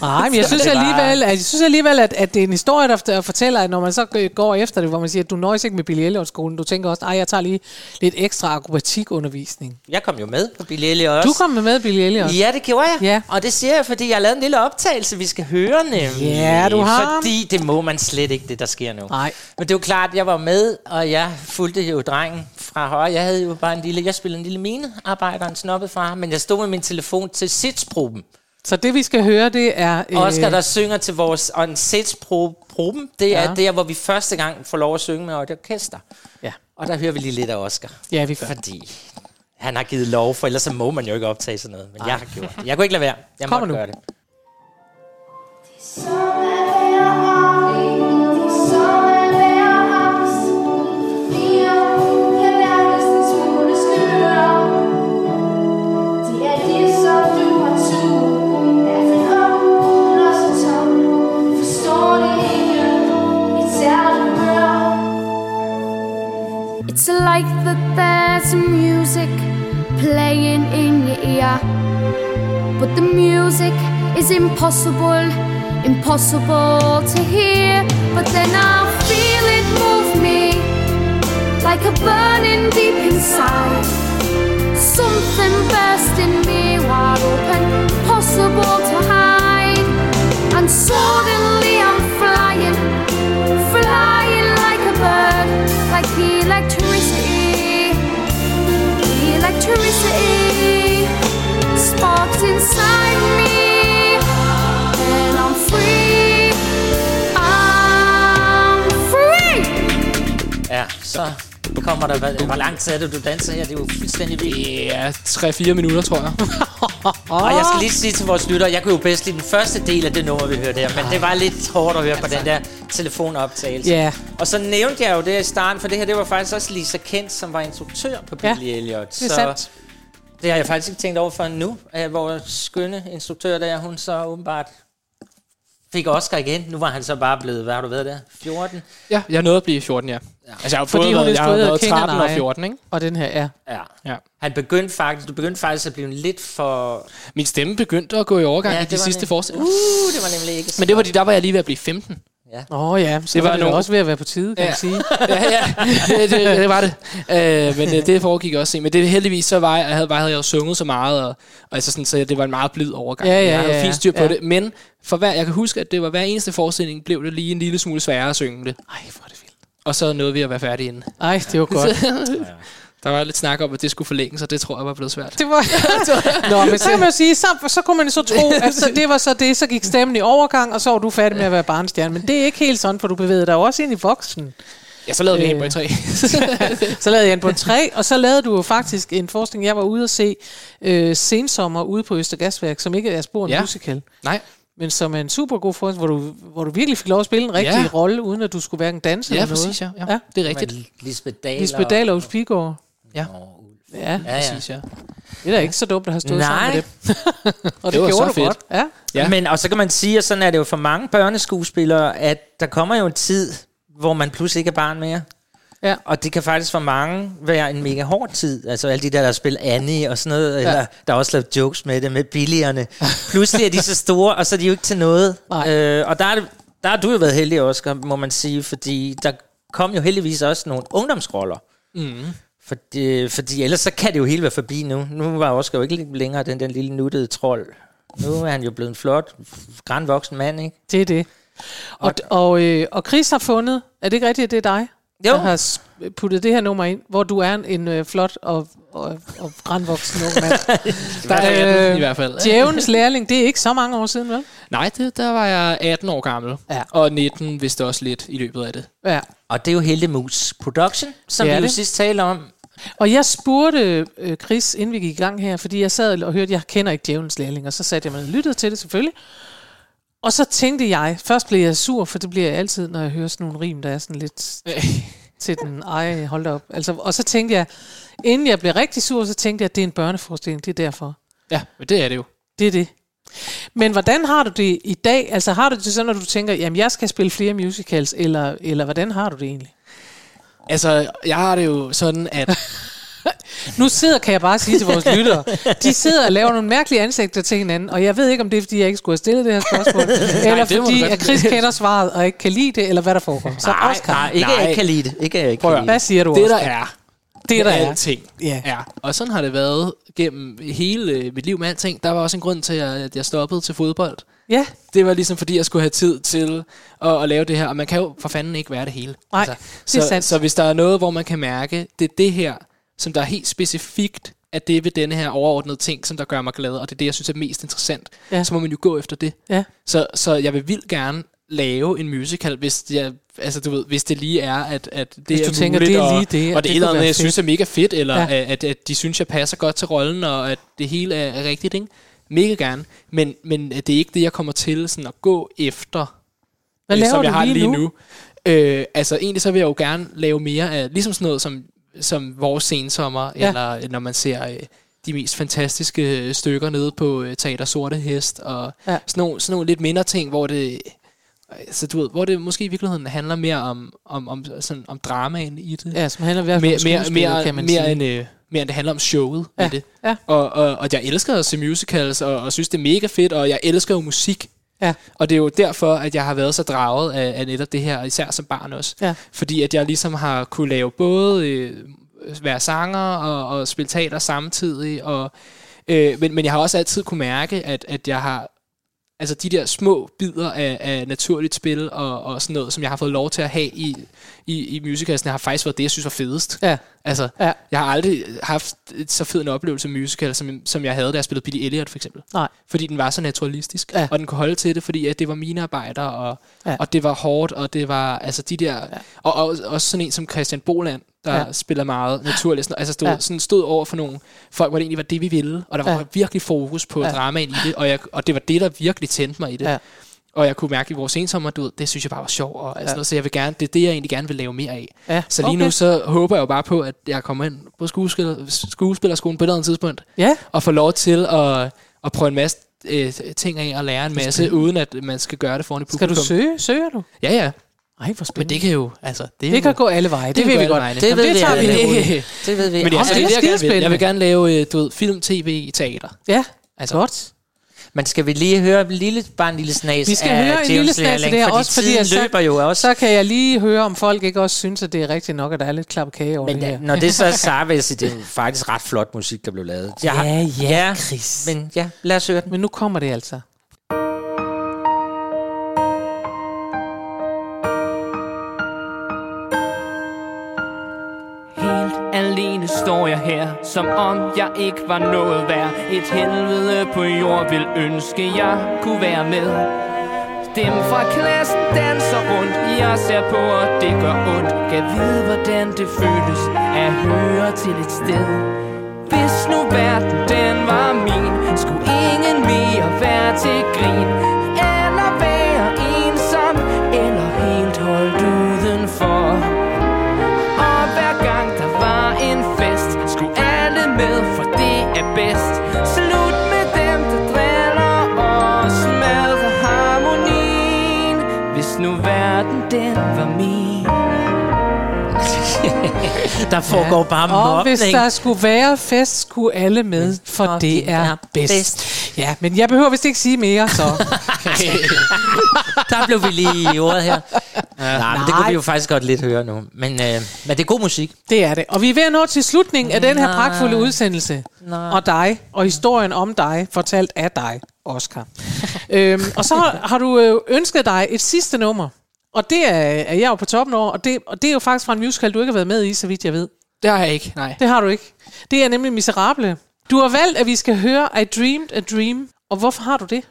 Nej, men jeg synes alligevel, at, jeg synes alligevel at, at det er en historie, der, fortæller, at når man så går efter det, hvor man siger, at du nøjes ikke med Billy Elliot-skolen, du tænker også, at jeg tager lige lidt ekstra akrobatikundervisning. Jeg kom jo med på Billy Elliot også. Du kom med med Billy Elliot. Ja, det gjorde jeg. Ja. Og det siger jeg, fordi jeg har lavet en lille optagelse, vi skal høre nemlig. Ja, du har. Fordi det må man slet ikke, det der sker nu. Nej. Men det er jo klart, jeg var med, og jeg fulgte jo drengen fra højre. Jeg havde jo bare en lille, jeg spillede en lille minearbejder, en snobbet fra men jeg stod med min telefon til sitsproben. Så det vi skal høre, det er... Øh. Oscar, der synger til vores, og en sitsproben, det er Ja. der, hvor vi første gang får lov at synge med et orkester. Ja. Og der hører vi lige lidt af Oscar. Ja, vi gør. Fordi han har givet lov, for ellers så må man jo ikke optage sådan noget. Men jeg har gjort det. Jeg kunne ikke lade være. Jeg Kommer måtte nu. gøre det. It's like that there's music playing in your ear. But the music is impossible, impossible to hear. But then I feel it move me like a burning deep inside. Something burst in me wide open, possible to hide. And suddenly I'm flying, flying like a bird, like electricity. Electricity sparks inside me, and I'm free. I'm free. Ja, så kommer der... Hvad, hvor lang tid er det, du danser her? Det er jo fuldstændig vildt. Ja, 3-4 minutter, tror jeg. Og jeg skal lige sige til vores lyttere, jeg kunne jo bedst lide den første del af det nummer, vi hørte her, men det var lidt hårdt at høre på den der telefonoptagelse. Ja. Og så nævnte jeg jo det i starten, for det her, det var faktisk også Lisa Kent, som var instruktør på Ja, Billy Elliot. Det er sandt. det har jeg faktisk ikke tænkt over før nu, vores skønne instruktør der, hun så åbenbart fik Oscar igen. Nu var han så bare blevet, hvad har du været der? 14? Ja, jeg nåede at blive 14, ja. ja. Altså, jeg har Fordi hun været, jeg har været King and 13 og I. 14, ikke? Og den her, ja. Ja. Ja. Han begyndte faktisk, du begyndte faktisk at blive lidt for... Min stemme begyndte at gå i overgang Ja, i de sidste nem- forestillinger. Uh, det var nemlig ikke så Men det var de, der var jeg lige ved at blive 15. Åh oh, ja, så det var var det nogle- også ved at være på tide, kan Ja. man sige. ja, ja, det, det, det var det. Øh, men det, det foregik også. Men det heldigvis så var jeg, jeg havde, havde jeg jo sunget så meget, og, og altså sådan, så det var en meget blid overgang. Ja, ja, jeg havde ja, fint styr på ja. det. Men for hver, jeg kan huske, at det var hver eneste forestilling, blev det lige en lille smule sværere at synge det. Ej, hvor er det vildt. Og så nåede vi at være færdige inden. Ej, det var godt. Der var lidt snak om, at det skulle forlænges, og det tror jeg var blevet svært. Det var... Nå, men så kan man jo sige, så, så kunne man så tro, at så, det var så det, så gik stemmen i overgang, og så var du færdig med at være barnstjerne. Men det er ikke helt sådan, for du bevægede dig også ind i voksen. Ja, så lavede vi en Øh. på i tre. Så lavede jeg en på en tre, og så lavede du jo faktisk en forskning. Jeg var ude at se øh, Sensommer ude på Østergasværk, som ikke er spor en Ja. musical, Nej, men som er en super god forestilling, hvor du, hvor du virkelig fik lov at spille en rigtig Ja. rolle, uden at du skulle hverken danse ja, eller noget. præcis, ja. ja. Ja. Det er rigtigt. Lisbeth Dahl. Lisbeth Dahl og Ulf Pilgaard. Ja. Ja, Ja, ja. Præcis, ja. det er da ikke så dumt at have stået Nej. sammen med dem. og det, Det var gjorde så du fedt. godt. Ja. Ja. Men, og så kan man sige, og sådan er det jo for mange børneskuespillere, at der kommer jo en tid, hvor man pludselig ikke er barn mere. Ja. Og det kan faktisk for mange være en mega hård tid. Altså alle de der, der spiller Annie og sådan noget, ja. eller der er også lavet jokes med det, med billigerne. Pludselig er de så store, og så er de jo ikke til noget. Nej. Øh, og der, er det, der har du jo været heldig, Oscar, må man sige, fordi der kom jo heldigvis også nogle ungdomsroller. Mm. Fordi, fordi ellers så kan det jo hele være forbi nu. Nu var Oscar jo ikke længere den der lille nuttede trold. Nu er han jo blevet en flot, grandvoksen mand, ikke? Det er det. Og, og, øh, og Chris har fundet, er det ikke rigtigt, at det er dig, Jo. der har puttet det her nummer ind, hvor du er en, en øh, flot og, og, og grandvoksen ung mand. Der er Øh, i hvert fald. Djævelens lærling, det er ikke så mange år siden, vel? Nej, det, der var jeg 18 år gammel. Ja. Og 19 vidste også lidt i løbet af det. Ja. Og det er jo Heldemus Production, som Det vi jo det. sidst talte om. Og jeg spurgte øh, Chris, inden vi gik i gang her, fordi jeg sad og hørte, jeg kender ikke Djævelens lærling, og så satte jeg mig og lyttede til det selvfølgelig. Og så tænkte jeg, først blev jeg sur, for det bliver jeg altid, når jeg hører sådan nogle rim, der er sådan lidt til den. Ej, hold da op. Altså, og så tænkte jeg, inden jeg blev rigtig sur, så tænkte jeg, at det er en børneforestilling. Det er derfor. Ja, men det er det jo. Det er det. Men hvordan har du det i dag? Altså har du det sådan, når du tænker, jamen jeg skal spille flere musicals, eller, eller hvordan har du det egentlig? Altså, jeg har det jo sådan, at... Nu sidder, kan jeg bare sige til vores lyttere, de sidder og laver nogle mærkelige ansigter til hinanden, og jeg ved ikke, om det er, fordi jeg ikke skulle have stillet det her spørgsmål, eller fordi at Chris kender svaret og ikke kan lide det, eller hvad der foregår. Så Nej, Oscar, nej, ikke at jeg ikke kan lide det. Ikke jeg ikke Prøv kan lide hvad det. siger du, Det der Oscar? er, Det, der er. alting. Ja. Ja, og sådan har det været gennem hele mit liv med alting. Der var også en grund til, at jeg stoppede til fodbold. Ja, Det var ligesom fordi, jeg skulle have tid til at, at lave det her. Og man kan jo for fanden ikke være det hele. Nej, det er så, sandt. så hvis der er noget, hvor man kan mærke, det er det her, som der er helt specifikt, at det er ved denne her overordnede ting, som der gør mig glad, og det er det, jeg synes er mest interessant, Ja. så må man jo gå efter det. ja. Så, så jeg vil vildt gerne lave en musical, hvis, jeg, altså, du ved, hvis det lige er, at, at det Hvis er du tænker, muligt, det er lige det, og og det det er noget, være jeg synes er mega fedt, eller Ja. at, at de synes, jeg passer godt til rollen, og at det hele er, er rigtigt, ikke? Mega gerne. Men, men det er ikke det, jeg kommer til sådan at gå efter, Hvad øh, som jeg har lige lige nu? nu. Øh, altså egentlig så vil jeg jo gerne lave mere af, ligesom sådan noget som, som vores sensommer, Ja. eller når man ser øh, de mest fantastiske øh, stykker nede på øh, Teater Sorte Hest, og Ja. sådan, nogle, sådan nogle lidt mindre ting, hvor det, altså, du ved, hvor det måske i virkeligheden handler mere om, om, om, sådan, om dramaen i det. Ja, som handler i hvert fald mere, mere, mere, kan man mere, sige. end, øh, mere end det handler om showet Ja, i det. ja. Og, og, og jeg elsker at se musicals, og, og synes, det er mega fedt, og jeg elsker jo musik. Ja. Og det er jo derfor, at jeg har været så draget af, af netop det her, især som barn også. Ja. Fordi at jeg ligesom har kunne lave både øh, være sanger og, og spille teater samtidig. Og, øh, men, men jeg har også altid kunne mærke, at, at jeg har altså de der små bidder af, af naturligt spil og, og sådan noget, som jeg har fået lov til at have i, i, i musicalsen, har faktisk været det, jeg synes var fedest. Ja. Altså, Ja. jeg har aldrig haft et så fed en oplevelse med musical, som, som jeg havde, da jeg spillede Billy Elliot for eksempel. Nej. Fordi den var så naturalistisk, Ja. og den kunne holde til det, fordi at det var mine arbejder, og, ja. og det var hårdt, og det var altså de der... Ja. Og, og også sådan en som Christian Boland, der Ja. spiller meget naturligt. Sådan, altså stod, Ja. sådan stod over for nogle folk, hvor det egentlig var det, vi ville, og der var Ja. virkelig fokus på Ja. dramaen i det, og, jeg, og det var det, der virkelig tændte mig i det. Ja. Og jeg kunne mærke i vores ensommer, du ved, det synes jeg bare var sjov, og altså Ja. noget, så jeg vil gerne, det er det, jeg egentlig gerne vil lave mere af. Ja, Så lige okay. nu, så håber jeg jo bare på, at jeg kommer ind på skuespiller, skuespillerskolen på et eller andet tidspunkt, Ja, og får lov til at, at prøve en masse øh, ting af og lære en masse, uden at man skal gøre det foran et skal publikum. du søge? Søger du? Ja, ja. Ej, hvor Men spændende. det kan jo, altså... Det, det kan jo- gå alle veje, det, det ved vi godt. Det Jamen, ved det vi tager vi hurtigt. Det ved vi. Men det altså, det det, er det, jeg, vil. jeg vil gerne lave, øh, du ved, film, tv i teater. Ja, Altså, godt. Men skal vi lige høre en lille, bare en lille snas Vi skal af høre en lille snas af det her, også fordi så- løber jo også. Så kan jeg lige høre, om folk ikke også synes, at det er rigtigt nok, at der er lidt klap kage over Men det her. når det så er sagt, vil jeg sige, det er faktisk ret flot musik, der blev lavet. Jeg ja, ja, Chris. Men ja, lad os høre den. Men nu kommer det altså. Står jeg her, som om jeg ikke var noget værd. Et helvede på jord vil ønske, jeg kunne være med. Dem fra klassen danser rundt, jeg ser på, og det gør ondt. Kan vide, hvordan det føles at høre til et sted. Hvis nu verden den var min, skulle ingen mere være til grin. Der foregår bare Og hvis mobning. der skulle være fest, skulle alle med, for Og det er bedst. bedst. Ja, men jeg behøver vist ikke sige mere, så. Der blev vi lige i ordet her. Ja. Nej, men det kunne Nej. vi jo faktisk godt lidt høre nu. Men, øh, men det er god musik. Det er det. Og vi er ved at nå til slutningen af den her Nej. pragtfulde udsendelse. Nej. Og dig, og historien om dig, fortalt af dig, Oscar. øhm, og så har, har du øh, ønsket dig et sidste nummer. Og det er, er jeg jo på toppen over, og det, og det er jo faktisk fra en musical, du ikke har været med i, så vidt jeg ved. det har jeg ikke, nej. Det har du ikke. Det er nemlig Miserable. Du har valgt, at vi skal høre I Dreamed a Dream. Og hvorfor har du det?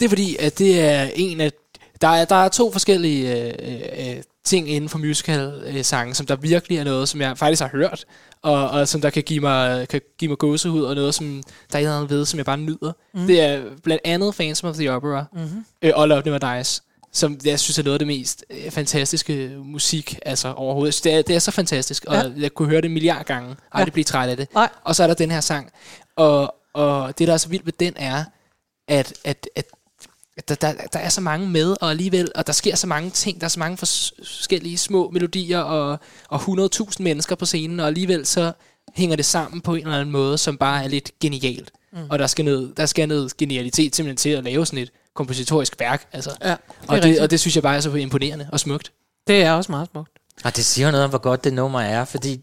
Det er fordi, at det er en af... Der er, der er to forskellige øh, øh, ting inden for musical-sange, som der virkelig er noget, som jeg faktisk har hørt, og, og som der kan give mig, kan give mig gåsehud, og noget, som der er noget ved, som jeg bare nyder. Mm. Det er blandt andet Phantom of the Opera, mm-hmm. øh, og Love Never Dies. Som jeg synes er noget af det mest øh, fantastiske musik altså overhovedet. Det er, det er så fantastisk, og Ja. jeg kunne høre det en milliard gange. Ej, Ja. det bliver træt af det. Nej. Og så er der den her sang, og, og det, der er så vildt ved den, er, at, at, at der, der, der er så mange med, og alligevel, og der sker så mange ting, der er så mange fors- forskellige små melodier, og, og 100.000 mennesker på scenen, og alligevel så hænger det sammen på en eller anden måde, som bare er lidt genialt. Mm. Og der skal, noget, der skal noget genialitet simpelthen til at lave sådan et kompositorisk værk. Altså. Ja, det og, det, rigtigt. og det synes jeg bare er så imponerende og smukt. Det er også meget smukt. Og det siger noget om, hvor godt det nummer er, fordi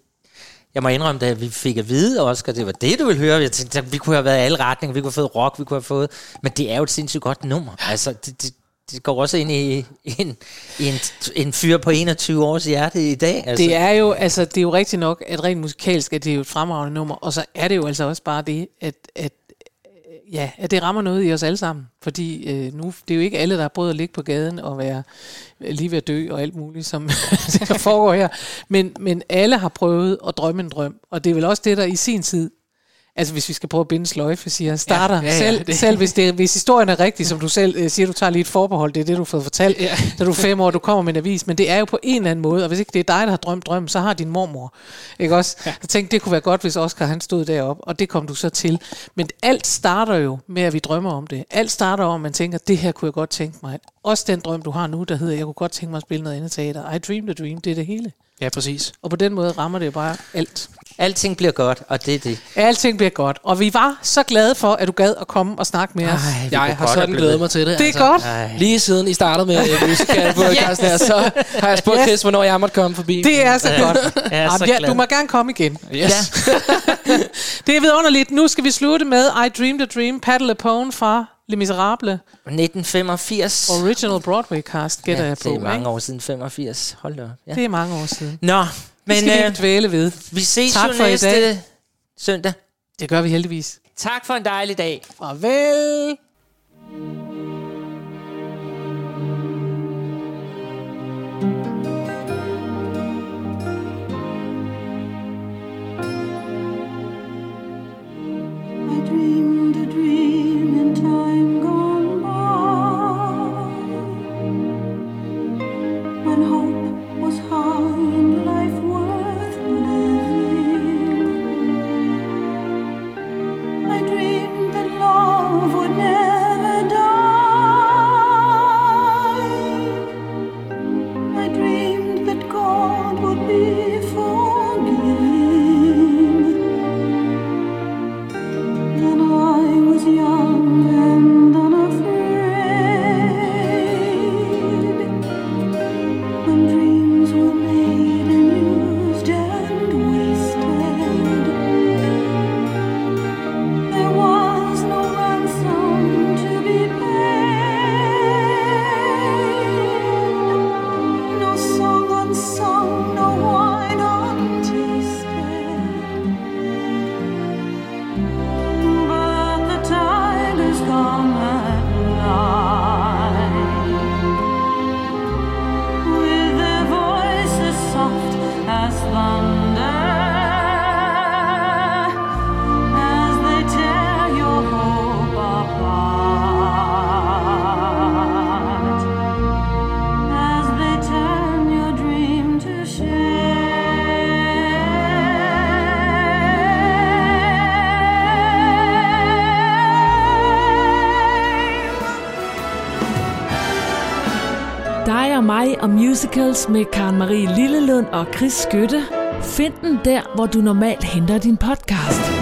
jeg må indrømme, da vi fik at vide, Oscar, det var det, du ville høre. Jeg tænkte, at vi kunne have været i alle retninger, vi kunne have fået rock, vi kunne have fået... Men det er jo et sindssygt godt nummer. Altså, det, det, det går også ind i, en, i en, en fyr på 21 års hjerte i dag. Altså. Det er jo, altså, det er jo rigtigt nok, at rent musikalsk er det jo et fremragende nummer, og så er det jo altså også bare det, at, at ja, at det rammer noget i os alle sammen. Fordi øh, nu, det er jo ikke alle, der har prøvet at ligge på gaden og være lige ved at dø og alt muligt, som der foregår her. Men, men alle har prøvet at drømme en drøm, og det er vel også det, der i sin tid Altså hvis vi skal prøve at binde sløjfe, siger jeg, starter ja, Ja, ja, selv, det- selv hvis, det, hvis historien er rigtig, som du selv øh, siger, du tager lige et forbehold, det er det, du har fået fortalt, ja. da du er fem år, du kommer med en avis, men det er jo på en eller anden måde, og hvis ikke det er dig, der har drømt drømmen, så har din mormor, ikke også? Ja. Jeg tænkte, det kunne være godt, hvis Oscar han stod deroppe, og det kom du så til. Men alt starter jo med, at vi drømmer om det. Alt starter om, at man tænker, det her kunne jeg godt tænke mig. Også den drøm, du har nu, der hedder, jeg kunne godt tænke mig at spille noget andet teater. I dreamed a dream, det er det hele. Ja, præcis. Og på den måde rammer det jo bare alt. Alting bliver godt, og det er det. Alting bliver godt. Og vi var så glade for, at du gad at komme og snakke med os. Ej, Jeg har sådan glædet mig til det. Det er godt. Ej. Lige siden I startede med øh, musical på yes. her, så har jeg spurgt Yes. Chris, hvornår jeg måtte komme forbi. Det er så godt. Jeg er så Jamen, ja, glad. du må gerne komme igen. yes. Det er vidunderligt. Nu skal vi slutte med I Dreamed a Dream, Paddle Upon fra Les Miserables. 1985. Original Broadway cast, gætter ja, jeg på. det er mange ikke? år siden 85. Hold da op. Ja. Det er mange år siden. Nå, Men, det skal vi øh, ikke dvæle ved. vi ses Tak for i næste dag. søndag. Det gør vi heldigvis. Tak for en dejlig dag. Farvel. Musicals med Karen Marie Lillelund og Chris Skytte. Find den der, hvor du normalt henter din podcast.